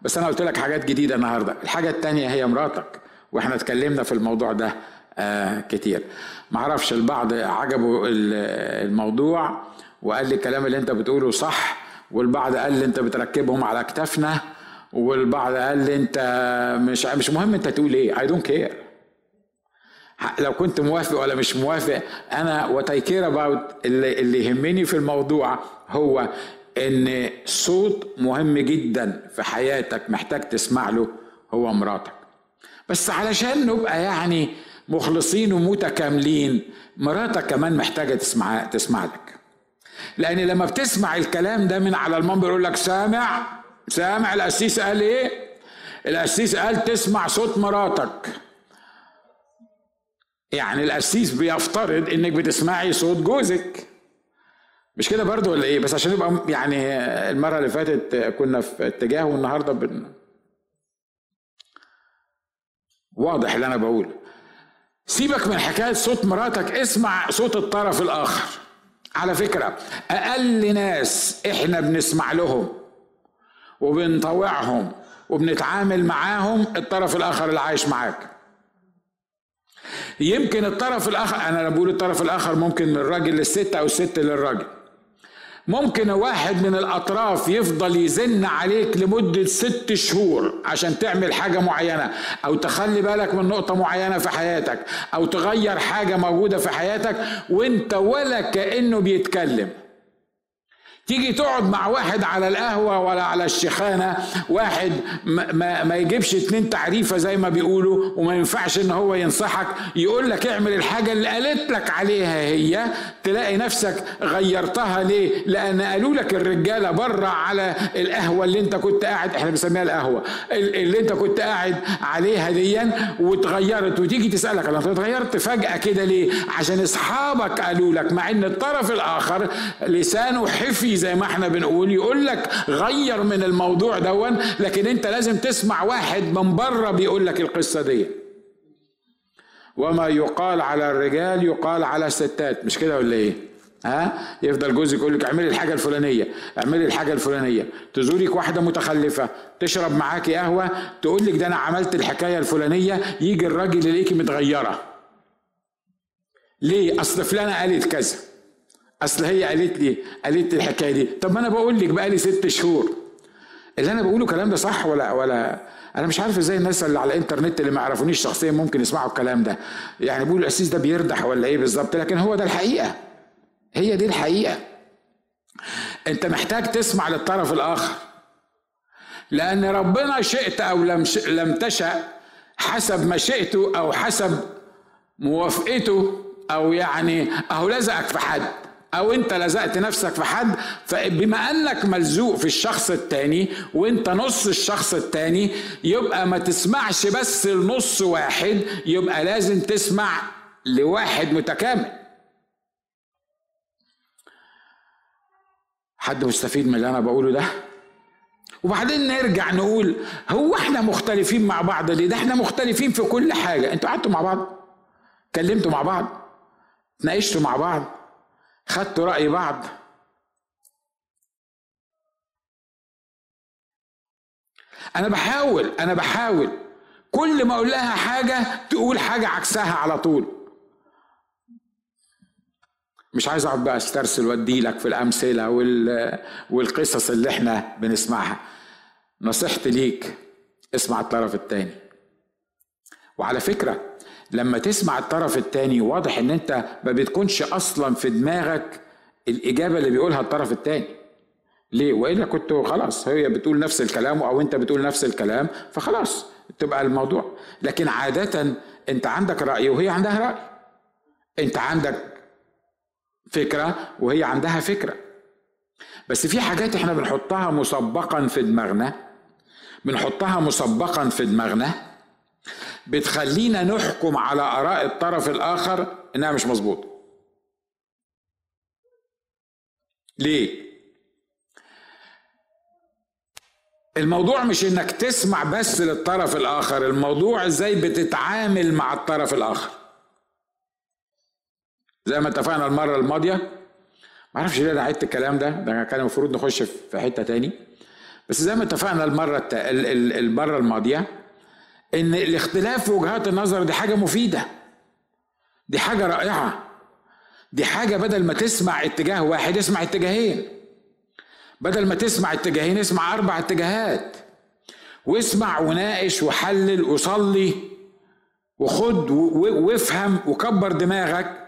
بس أنا قلت لك حاجات جديدة النهارده. الحاجة التانية هي مراتك. وإحنا اتكلمنا في الموضوع ده آه كتير. معرفش البعض عجبه الموضوع وقال لي الكلام اللي انت بتقوله صح والبعض قال لي انت بتركبهم على كتافنا والبعض قال لي انت مش مش مهم انت تقول إيه I don't care لو كنت موافق ولا مش موافق أنا what I care about اللي, اللي يهمني في الموضوع هو إن صوت مهم جدا في حياتك محتاج تسمع له هو مراتك. بس علشان نبقى يعني مخلصين ومتكاملين مراتك كمان محتاجة تسمع تسمع لك. لأن لما بتسمع الكلام ده من على المنبر يقول لك سامع سامع القسيس قال إيه؟ القسيس قال تسمع صوت مراتك. يعني القسيس بيفترض إنك بتسمعي صوت جوزك. مش كده برضو ولا إيه؟ بس عشان يبقى يعني المرة اللي فاتت كنا في اتجاه والنهاردة بن واضح اللي أنا بقوله. سيبك من حكاية صوت مراتك اسمع صوت الطرف الآخر. على فكرة أقل ناس إحنا بنسمع لهم وبنطوعهم وبنتعامل معاهم الطرف الآخر اللي عايش معاك. يمكن الطرف الآخر أنا بقول الطرف الآخر ممكن من الراجل للست أو الست للراجل. ممكن واحد من الأطراف يفضل يزن عليك لمدة ست شهور عشان تعمل حاجة معينة أو تخلي بالك من نقطة معينة في حياتك أو تغير حاجة موجودة في حياتك وانت ولا كأنه بيتكلم. تيجي تقعد مع واحد على القهوة ولا على الشيخانة واحد ما, ما, ما يجيبش اتنين تعريفة زي ما بيقولوا وما ينفعش ان هو ينصحك يقول لك اعمل الحاجة اللي قالت لك عليها هي تلاقي نفسك غيرتها ليه؟ لأن قالوا لك الرجالة بره على القهوة اللي انت كنت قاعد إحنا بنسميها القهوة اللي انت كنت قاعد عليها ديا واتغيرت. وتيجي تسألك أنا اتغيرت فجأة كده ليه؟ عشان أصحابك قالوا لك مع إن الطرف الآخر لسانه حفي زي ما إحنا بنقول يقول لك غير من الموضوع دون لكن انت لازم تسمع واحد من بره بيقول لك القصة دي. وما يقال على الرجال يقال على الستات. مش كده ولا إيه؟ ها؟ يفضل جوزك يقول لك اعملي الحاجة الفلانية اعملي الحاجة الفلانية. تزورك واحدة متخلفة تشرب معاكي قهوة تقول لك ده أنا عملت الحكاية الفلانية يجي الراجل يلاقيكي متغيرة. ليه؟ أصل فلانة قالت كذا. أصل هي قالت لي قالت لي الحكاية دي. طب ما أنا بقول لك بقالي ست شهور. اللي أنا بقوله الكلام ده صح ولا ولا؟ أنا مش عارف إزاي الناس اللي على الإنترنت اللي ما يعرفونيش شخصيا ممكن يسمعوا الكلام ده. يعني بيقولوا الأسيس ده بيردح ولا إيه بالظبط؟ لكن هو ده الحقيقة. هي دي الحقيقة. أنت محتاج تسمع للطرف الآخر. لأن ربنا شئت أو لم لم تشأ حسب مشيئته أو حسب موافقته أو يعني أهو لزقك في حد. أو أنت لزقت نفسك في حد فبما أنك ملزوق في الشخص التاني وأنت نص الشخص التاني يبقى ما تسمعش بس لنص واحد يبقى لازم تسمع لواحد متكامل. حد مستفيد من اللي أنا بقوله ده؟ وبعدين نرجع نقول هو إحنا مختلفين مع بعض ليه؟ ده إحنا مختلفين في كل حاجة. أنتوا قعدتوا مع بعض؟ كلمتوا مع بعض؟ تناقشتوا مع بعض؟ خدتوا رأي بعض. أنا بحاول أنا بحاول. كل ما أقول لها حاجة تقول حاجة عكسها على طول. مش عايز أقعد بقى أسترسل وأدي لك في الأمثلة والقصص اللي إحنا بنسمعها. نصيحتي ليك اسمع الطرف الثاني وعلى فكرة لما تسمع الطرف التاني واضح إن أنت ما بتكونش أصلا في دماغك الإجابة اللي بيقولها الطرف التاني. ليه؟ وإلا كنت خلاص هي بتقول نفس الكلام أو أنت بتقول نفس الكلام فخلاص تبقى الموضوع. لكن عادة أنت عندك رأي وهي عندها رأي. أنت عندك فكرة وهي عندها فكرة. بس في حاجات إحنا بنحطها مسبقا في دماغنا بنحطها مسبقا في دماغنا بتخلينا نحكم على آراء الطرف الآخر إنها مش مظبوطة. ليه؟ الموضوع مش إنك تسمع بس للطرف الآخر الموضوع إزاي بتتعامل مع الطرف الآخر. زي ما اتفقنا المرة الماضية ما أعرفش ليه أنا عدت الكلام ده ده كان المفروض نخش في حتة تاني. بس زي ما اتفقنا المرة. المرة الماضية إن الاختلاف في وجهات النظر دي حاجة مفيدة. دي حاجة رائعة. دي حاجة بدل ما تسمع اتجاه واحد اسمع اتجاهين. بدل ما تسمع اتجاهين اسمع أربع اتجاهات. واسمع وناقش وحلل وصلي وخد وافهم وكبر دماغك.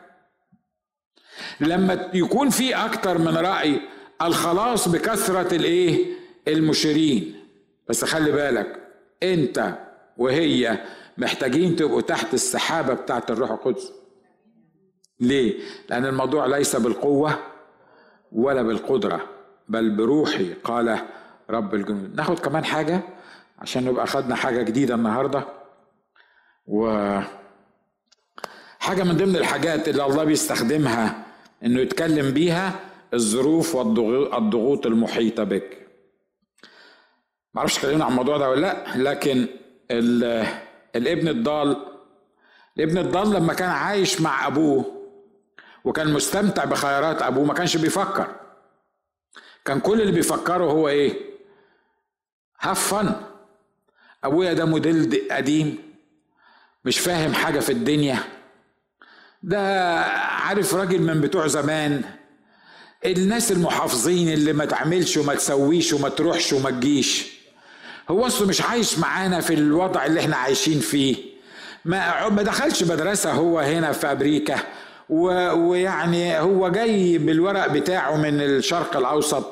لما يكون في أكتر من رأي الخلاص بكثرة الإيه؟ المشيرين. بس خلي بالك أنت وهي محتاجين تبقوا تحت السحابة بتاعت الروح القدس. ليه؟ لأن الموضوع ليس بالقوة ولا بالقدرة بل بروحي قال رب الجنود. ناخد كمان حاجة عشان نبقى خدنا حاجة جديدة النهارده. و حاجة من ضمن الحاجات اللي الله بيستخدمها إنه يتكلم بيها الظروف والضغوط المحيطة بك. معرفش اتكلمنا عن الموضوع ده ولا لأ لكن الابن الضال. الابن الضال لما كان عايش مع أبوه وكان مستمتع بخيارات أبوه ما كانش بيفكر. كان كل اللي بيفكره هو إيه؟ هاف فن أبويا ده موديل قديم مش فاهم حاجة في الدنيا. ده عارف راجل من بتوع زمان. الناس المحافظين اللي ما تعملش وما تسويش وما تروحش وما تجيش. هو أصله مش عايش معانا في الوضع اللي إحنا عايشين فيه. ما ما دخلش مدرسة هو هنا في أمريكا ويعني هو جاي بالورق بتاعه من الشرق الأوسط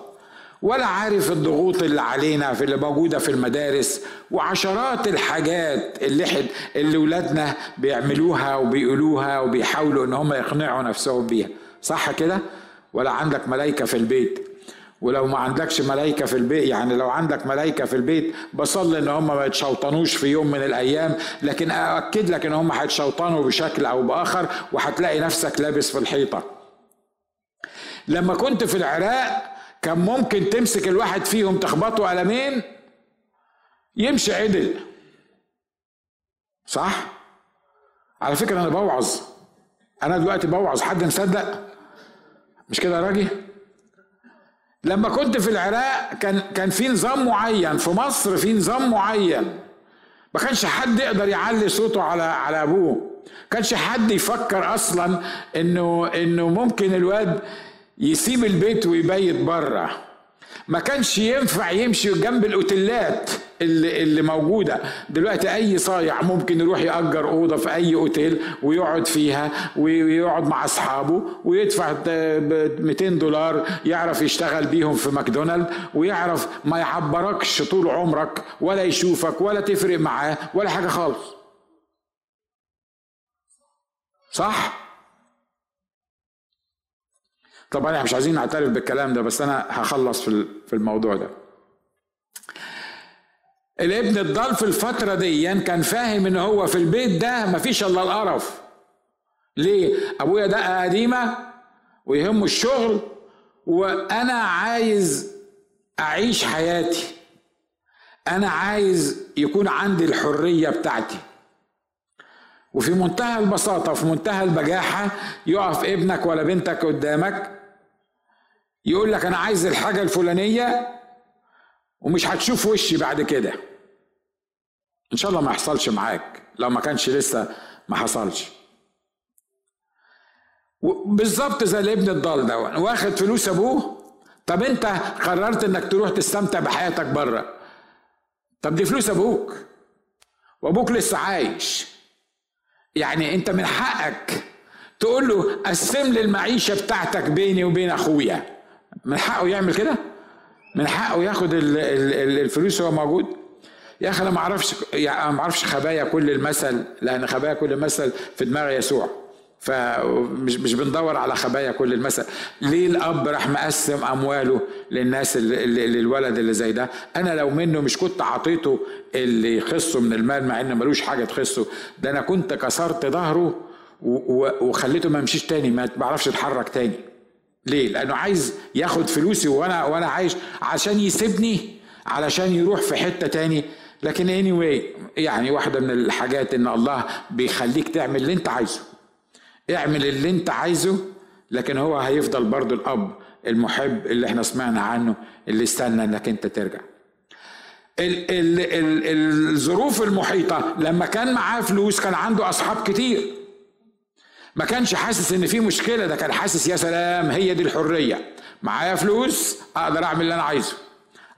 ولا عارف الضغوط اللي علينا في اللي موجودة في المدارس وعشرات الحاجات اللي حد اللي ولادنا بيعملوها وبيقولوها وبيحاولوا إن هم يقنعوا نفسهم بيها. صح كده؟ ولا عندك ملائكة في البيت؟ ولو ما عندكش ملائكة في البيت يعني لو عندك ملائكة في البيت بصلي إن هم ما يتشوطنوش في يوم من الأيام لكن ااكد لك إن هم هيتشوطنوا بشكل أو بآخر وهتلاقي نفسك لابس في الحيطة. لما كنت في العراق كان ممكن تمسك الواحد فيهم تخبطه قلمين يمشي عدل. صح؟ على فكرة أنا بوعظ. أنا دلوقتي بوعظ. حد مصدق؟ مش كده يا راجل؟ لما كنت في العراق كان كان في نظام معين. في مصر في نظام معين. ما كانش حد يقدر يعلي صوته على على أبوه. كانش حد يفكر أصلا انه إنه ممكن الواد يسيب البيت ويبيت بره. ما كانش ينفع يمشي جنب الأوتيلات اللي, اللي موجودة. دلوقتي أي صايع ممكن يروح يأجر أوضة في أي أوتيل ويقعد فيها ويقعد مع أصحابه ويدفع 200 دولار يعرف يشتغل بيهم في ماكدونالد ويعرف ما يعبركش طول عمرك ولا يشوفك ولا تفرق معاه ولا حاجة خالص. صح؟ طبعا إحنا مش عايزين نعترف بالكلام ده بس أنا هخلص في الموضوع ده. الابن الضال في الفترة دي كان فاهم إن هو في البيت ده مفيش إلا القرف. ليه؟ أبويا دقه قديمة ويهمه الشغل وأنا عايز أعيش حياتي. أنا عايز يكون عندي الحرية بتاعتي. وفي منتهى البساطة في منتهى البجاحة يقف ابنك ولا بنتك قدامك يقول لك أنا عايز الحاجة الفلانية ومش هتشوف وشي بعد كده. إن شاء الله ما يحصلش معاك. لو ما كانش لسه ما حصلش. بالظبط زي الابن الضال ده. واخد فلوس أبوه؟ طب أنت قررت إنك تروح تستمتع بحياتك بره. طب دي فلوس أبوك. وأبوك لسه عايش. يعني أنت من حقك تقول له قسم لي المعيشة بتاعتك بيني وبين أخويا. من حقه يعمل كده؟ من حقه ياخد الفلوس وهو موجود؟ يا أخي أنا ما أعرفش ما أعرفش خبايا كل المثل لأن خبايا كل المثل في دماغ يسوع. فمش مش بندور على خبايا كل المثل. ليه الأب راح مقسم أمواله للناس اللي للولد اللي زي ده؟ أنا لو منه مش كنت عطيته اللي يخصه من المال مع ان ملوش حاجة تخصه. ده أنا كنت كسرت ظهره وخليته ما يمشيش تاني ما بعرفش يتحرك تاني. ليه؟ لأنه عايز ياخد فلوسي وأنا وأنا عايش عشان يسيبني علشان يروح في حتة تاني. لكن anyway يعني واحدة من الحاجات إن الله بيخليك تعمل اللي أنت عايزه. اعمل اللي أنت عايزه لكن هو هيفضل برضو الأب المحب اللي إحنا سمعنا عنه اللي استنى إنك أنت ترجع. ال ال ال الظروف المحيطة لما كان معاه فلوس كان عنده أصحاب كتير. ما كانش حاسس إن في مشكلة ده كان حاسس يا سلام هي دي الحرية. معايا فلوس أقدر أعمل اللي أنا عايزه.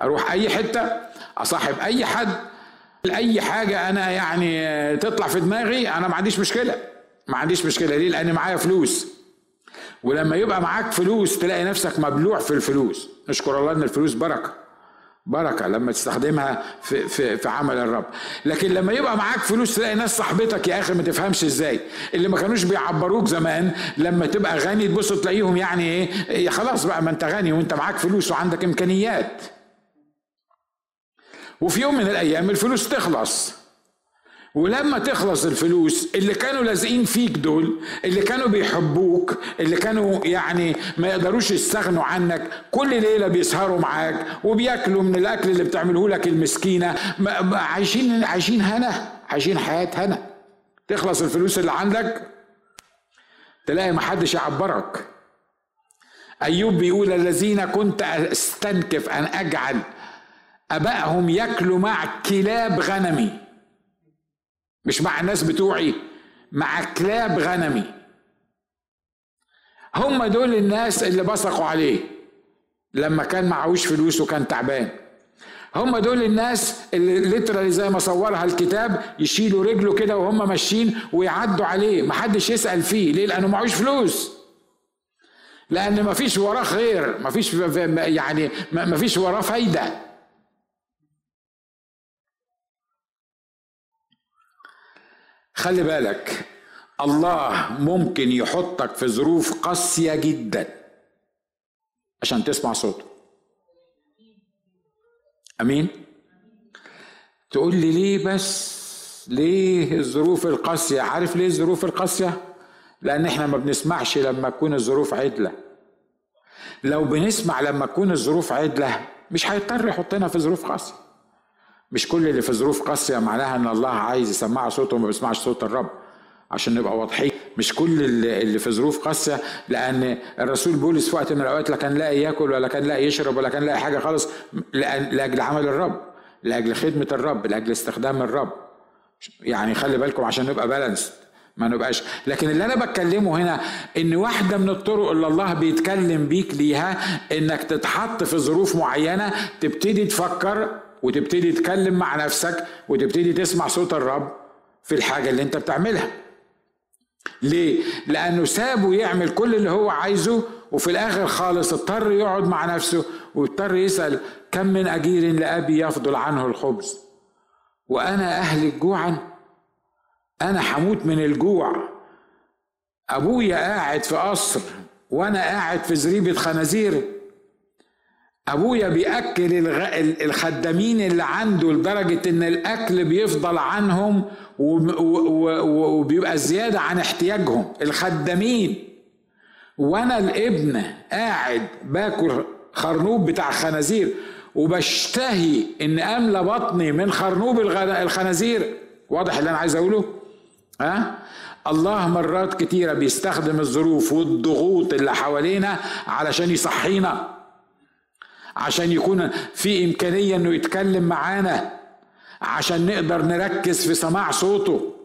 أروح أي حتة أصاحب أي حد أي حاجة أنا يعني تطلع في دماغي أنا ما عنديش مشكلة. ما عنديش مشكلة. ليه؟ لأن معايا فلوس. ولما يبقى معاك فلوس تلاقي نفسك مبلوع في الفلوس. نشكر الله إن الفلوس بركة. بركة لما تستخدمها في في في عمل الرب. لكن لما يبقى معاك فلوس تلاقي ناس صاحبتك يا أخي ما تفهمش إزاي. اللي ما كانوش بيعبروك زمان لما تبقى غني تبص تلاقيهم يعني إيه خلاص بقى ما أنت غني وأنت معاك فلوس وعندك إمكانيات. وفي يوم من الأيام الفلوس تخلص. ولما تخلص الفلوس اللي كانوا لازقين فيك دول اللي كانوا بيحبوك اللي كانوا يعني ما يقدروش يستغنوا عنك كل ليلة بيسهروا معاك وبياكلوا من الأكل اللي بتعمله لك المسكينة. عايشين عايشين هنا عايشين حياة هنا. تخلص الفلوس اللي عندك تلاقي محدش يعبرك. أيوب بيقول الذين كنت أستنكف أن أجعل ابائهم ياكلوا مع كلاب غنمي. مش مع الناس بتوعي مع كلاب غنمي. هم دول الناس اللي بصقوا عليه. لما كان معهوش فلوس وكان تعبان. هم دول الناس اللي ليترالي زي ما صورها الكتاب يشيلوا رجله كده وهم ماشيين ويعدوا عليه. محدش يسأل فيه. ليه؟ لأنه معهوش فلوس. لأن مفيش وراه خير. مفيش يعني مفيش وراه فايدة. خلي بالك الله ممكن يحطك في ظروف قاسية جدا. عشان تسمع صوته. أمين؟ تقول لي ليه بس؟ ليه الظروف القاسية؟ عارف ليه الظروف القاسية؟ لأن إحنا ما بنسمعش لما تكون الظروف عدلة. لو بنسمع لما تكون الظروف عدلة مش هيضطر يحطنا في ظروف قاسية. مش كل اللي في ظروف قاسية معناها إن الله عايز يسمع صوته وما بيسمعش صوت الرب عشان نبقى واضحين. مش كل اللي في ظروف قاسية لأن الرسول بولس في وقت من الأوقات لا كان لاقي ياكل ولا كان لاقي يشرب ولا كان لاقي حاجة خالص لأجل عمل الرب لأجل خدمة الرب لأجل استخدام الرب. يعني خلي بالكم عشان نبقى بالانس ما نبقاش. لكن اللي أنا بتكلمه هنا إن واحدة من الطرق اللي الله بيتكلم بيك ليها إنك تتحط في ظروف معينة تبتدي تفكر وتبتدي تتكلم مع نفسك وتبتدي تسمع صوت الرب في الحاجة اللي انت بتعملها. ليه؟ لأنه سابه يعمل كل اللي هو عايزه وفي الآخر خالص اضطر يقعد مع نفسه واضطر يسأل كم من أجير لأبي يفضل عنه الخبز؟ وأنا أهلك جوعا أنا حموت من الجوع. أبويا قاعد في قصر وأنا قاعد في زريبة خنازير. أبويا بيأكل الخدامين اللي عنده لدرجة إن الأكل بيفضل عنهم وبيبقى زيادة عن احتياجهم. الخدامين. وأنا الابن قاعد باكل خرنوب بتاع خنازير وبشتهي إن أملى بطني من خرنوب الخنازير. واضح اللي أنا عايز أقوله؟ ها؟ الله مرات كتيرة بيستخدم الظروف والضغوط اللي حوالينا علشان يصحينا. عشان يكون في إمكانية إنه يتكلم معانا عشان نقدر نركز في سماع صوته.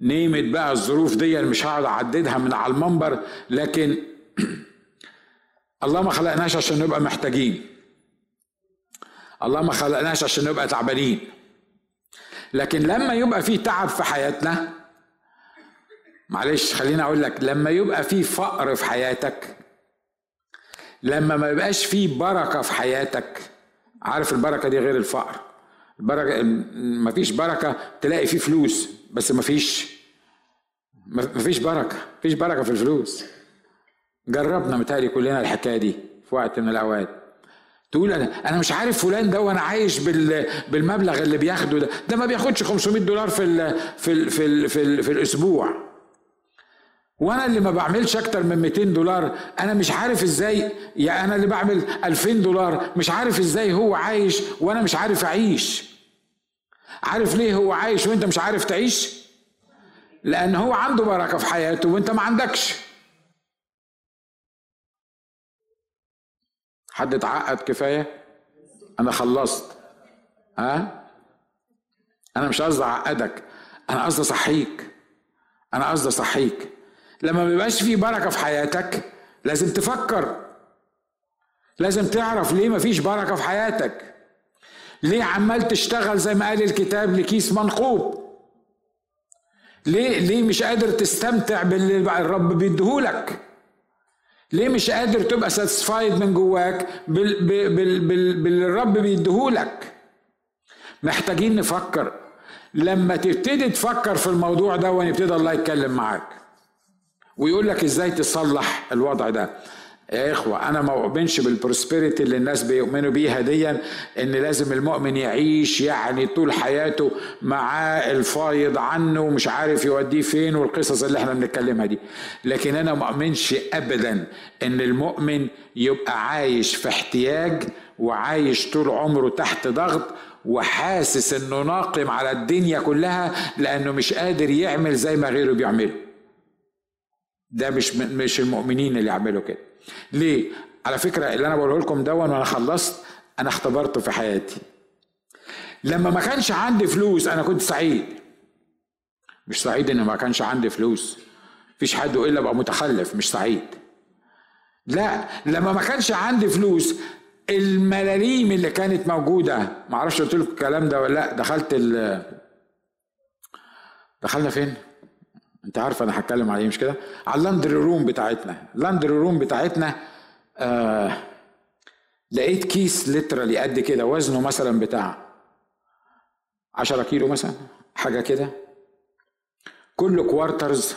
نيمت بقى الظروف دي مش هقعد أعددها من على المنبر لكن الله ما خلقناش عشان نبقى محتاجين. الله ما خلقناش عشان نبقى تعبانين. لكن لما يبقى في تعب في حياتنا معلش خليني أقول لك لما يبقى في فقر في حياتك لما ما يبقاش في بركة في حياتك عارف البركة دي غير الفقر. البركة ما فيش بركة تلاقي فيه فلوس بس ما فيش ما فيش بركة فيش بركة في الفلوس. جربنا متهيألي كلنا الحكاية دي في وقت من الأوقات. تقول أنا أنا مش عارف فلان ده وأنا عايش بال بالمبلغ اللي بياخده ده. ده ما بياخدش 500 دولار في ال في ال في ال في, ال في الأسبوع. وأنا اللي ما بعملش أكتر من 200 دولار أنا مش عارف إزاي يا أنا اللي بعمل 2000 دولار مش عارف إزاي هو عايش وأنا مش عارف اعيش. عارف ليه هو عايش وانت مش عارف تعيش؟ لأن هو عنده بركة في حياته وانت ما عندكش. حد اتعقد كفاية؟ أنا خلصت. ها؟ أنا مش قصدي اعقدك أنا قصدي اصحيك. أنا قصدي اصحيك. لما ما بيبقاش في بركة في حياتك لازم تفكر. لازم تعرف ليه ما فيش بركة في حياتك. ليه عمال تشتغل زي ما قال الكتاب لكيس منقوب؟ ليه ليه مش قادر تستمتع باللي الرب بيديهولك؟ ليه مش قادر تبقى ساتسفايد من جواك بال بال بال باللي الرب بيديهولك؟ محتاجين نفكر. لما تبتدي تفكر في الموضوع ده ويبتدي الله يتكلم معاك. ويقول لك إزاي تصلح الوضع ده. يا إخوة أنا ما أؤمنش بالبروسبريتي اللي الناس بيؤمنوا بيها ديا إن لازم المؤمن يعيش يعني طول حياته معاه الفايض عنه ومش عارف يوديه فين والقصص اللي إحنا بنتكلمها دي. لكن أنا ما أؤمنش ابدا إن المؤمن يبقى عايش في احتياج وعايش طول عمره تحت ضغط وحاسس إنه ناقم على الدنيا كلها لأنه مش قادر يعمل زي ما غيره بيعمله. ده مش مش المؤمنين اللي يعملوا كده. ليه؟ على فكرة اللي أنا بقوله لكم ده وأنا خلصت أنا اختبرته في حياتي. لما ما كانش عندي فلوس أنا كنت سعيد مش سعيد إن ما كانش عندي فلوس. مفيش حد الا أبقى متخلف مش سعيد لا لما ما كانش عندي فلوس الملاليم اللي كانت موجودة ما أعرفش قلت لكم الكلام ده ولا لأ دخلت ال دخلنا فين؟ انت عارف أنا هتكلم على إيه مش كده؟ على ال laundry room بتاعتنا. ال laundry room بتاعتنا آه لقيت كيس literally قد كده وزنه مثلا بتاع 10 كيلو مثلا حاجة كده. كله quarters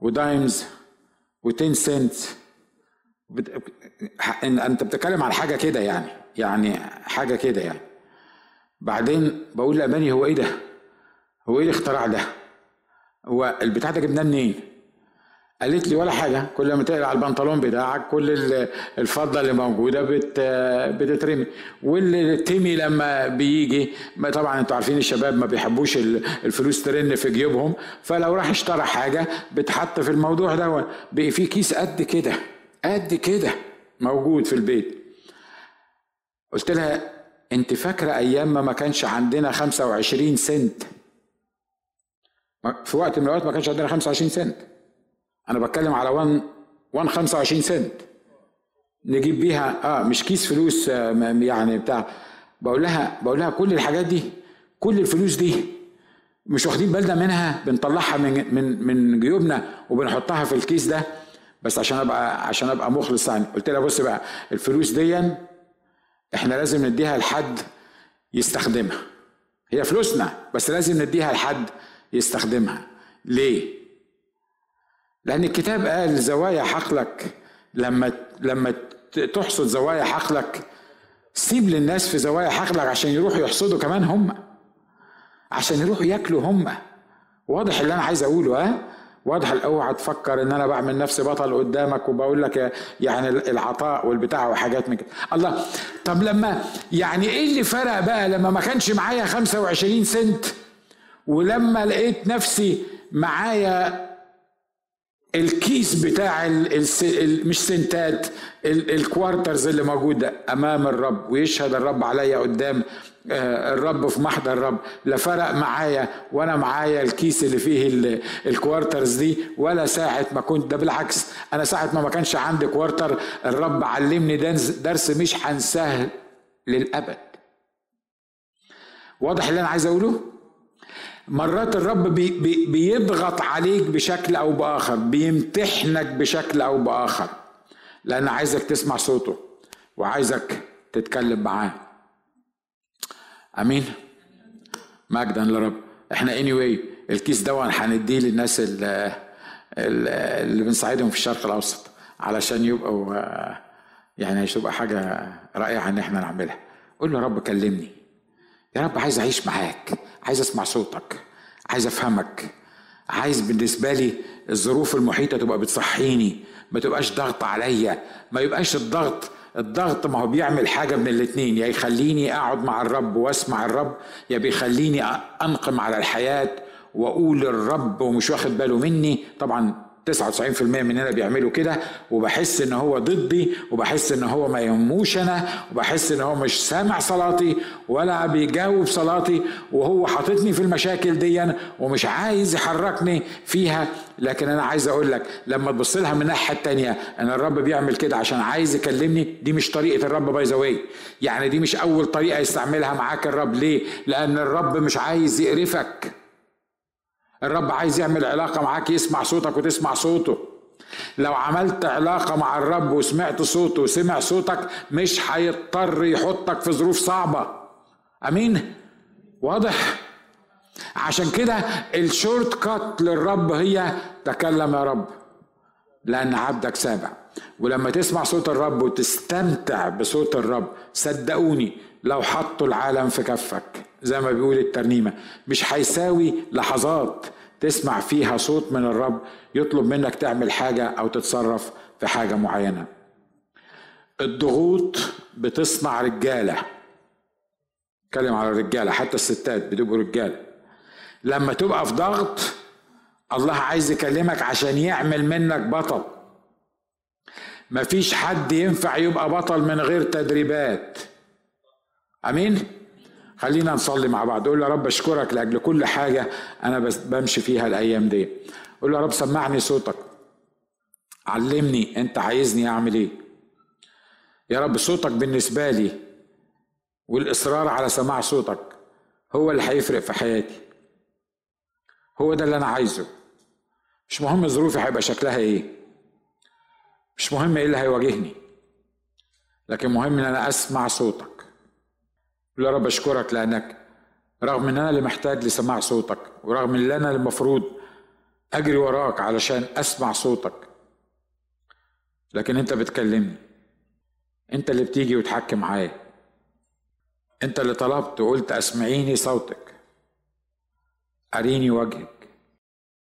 و dimes و10 سنت بت... أنت بتتكلم على حاجة كده يعني يعني حاجة كده يعني. بعدين بقول لأماني هو إيه ده؟ هو إيه الاختراع ده؟ هو البتاع ده جبناه منين؟ قالت لي ولا حاجة. كل ما تقلع البنطلون بتاعك كل الفضة اللي موجودة بت بتترمي. والتيمي لما بيجي ما طبعا أنتوا عارفين الشباب ما بيحبوش الفلوس ترن في جيوبهم. فلو راح اشترى حاجة بتحط في الموضوع ده بقي في كيس قد كده قد كده موجود في البيت. قلت لها انت فاكرة أيام ما ما كانش عندنا 25 سنت؟ في وقت من الأوقات ما كانش عندنا 25 سنت. أنا بتكلم على 1 1 25 سنت. نجيب بيها آه مش كيس فلوس آه يعني بتاع. بقول لها بقول لها كل الحاجات دي كل الفلوس دي مش واخدين بالنا منها بنطلعها من من من جيوبنا وبنحطها في الكيس ده. بس عشان ابقى عشان أبقى مخلص يعني. قلت لها بص بقى الفلوس دي إحنا لازم نديها لحد يستخدمها. هي فلوسنا بس لازم نديها لحد يستخدمها. ليه؟ لأن الكتاب قال زوايا حقلك. لما لما تحصد زوايا حقلك سيب للناس في زوايا حقلك عشان يروحوا يحصدوا كمان هم. عشان يروحوا ياكلوا هم. واضح اللي أنا عايز أقوله ها؟ واضح أوعى تفكر إن أنا بعمل نفسي بطل قدامك وبقول لك يعني العطاء والبتاع وحاجات من كده. الله. طب لما يعني إيه اللي فرق بقى لما ما كانش معايا 25 سنت؟ ولما لقيت نفسي معايا الكيس بتاع ال ال مش سنتات ال quarters اللي موجودة أمام الرب ويشهد الرب عليا قدام الرب في محضر الرب. لا فرق معايا وأنا معايا الكيس اللي فيه ال quarters دي ولا ساعة ما كنت ده بالعكس أنا ساعة ما ما كانش عندي quarter الرب علمني درس مش هنساه للأبد. واضح اللي أنا عايز أقوله؟ مرات الرب بي بي بيضغط عليك بشكل أو بآخر بيمتحنك بشكل أو بآخر. لأن عايزك تسمع صوته وعايزك تتكلم معاه. آمين. مجدا لرب. إحنا اني anyway الكيس ده هنديه للناس اللي, اللي بنساعدهم في الشرق الأوسط علشان يبقوا يعني تبقى حاجة رائعة إن إحنا نعملها. قول له يا رب كلمني. يا رب عايز أعيش معاك. عايز أسمع صوتك عايز أفهمك. عايز بالنسبة لي الظروف المحيطة تبقى بتصحيني ما تبقاش ضغط عليا ما يبقاش الضغط الضغط ما هو بيعمل حاجة من الاتنين يا يخليني أقعد مع الرب وأسمع الرب يا بيخليني أنقم على الحياة وأقول الرب ومش واخد باله مني. طبعا 99% مننا بيعملوا كده وبحس إن هو ضدي وبحس إن هو ما يهموش أنا وبحس إن هو مش سامع صلاتي ولا بيجاوب صلاتي وهو حاططني في المشاكل دي ومش عايز يحركني فيها. لكن أنا عايز أقول لك لما تبص لها من الناحيه التانية إن الرب بيعمل كده عشان عايز يكلمني دي مش طريقة الرب باي ذا يعني دي مش أول طريقة يستعملها معاك الرب. ليه؟ لأن الرب مش عايز يقرفك. الرب عايز يعمل علاقة معاك يسمع صوتك وتسمع صوته. لو عملت علاقة مع الرب وسمعت صوته وسمع صوتك مش هيضطر يحطك في ظروف صعبة. أمين؟ واضح؟ عشان كده الشورت كات للرب هي تكلم يا رب. لأن عبدك سامع ولما تسمع صوت الرب وتستمتع بصوت الرب صدقوني لو حطوا العالم في كفك. زي ما بيقول الترنيمة. مش هيساوي لحظات تسمع فيها صوت من الرب يطلب منك تعمل حاجة أو تتصرف في حاجة معينة. الضغوط بتصنع رجالة. اتكلم على الرجالة حتى الستات بتبقوا رجالة. لما تبقى في ضغط الله عايز يكلمك عشان يعمل منك بطل. مفيش حد ينفع يبقى بطل من غير تدريبات. أمين؟ خلينا نصلي مع بعض. قول يا رب أشكرك لأجل كل حاجة أنا بمشي فيها الأيام دي. قول يا رب سمعني صوتك. علمني أنت عايزني أعمل إيه. يا رب صوتك بالنسبة لي والإصرار على سماع صوتك هو اللي هيفرق في حياتي. هو ده اللي أنا عايزه. مش مهم ظروفي هيبقى شكلها إيه. مش مهم إيه اللي هيواجهني. لكن مهم إن أنا أسمع صوتك. يا رب أشكرك لأنك رغم إن أنا اللي محتاج لسماع صوتك ورغم إن أنا المفروض أجري وراك علشان أسمع صوتك لكن أنت بتكلمني. أنت اللي بتيجي وتحكي معايا. أنت اللي طلبت وقلت أسمعيني صوتك. أريني وجهك.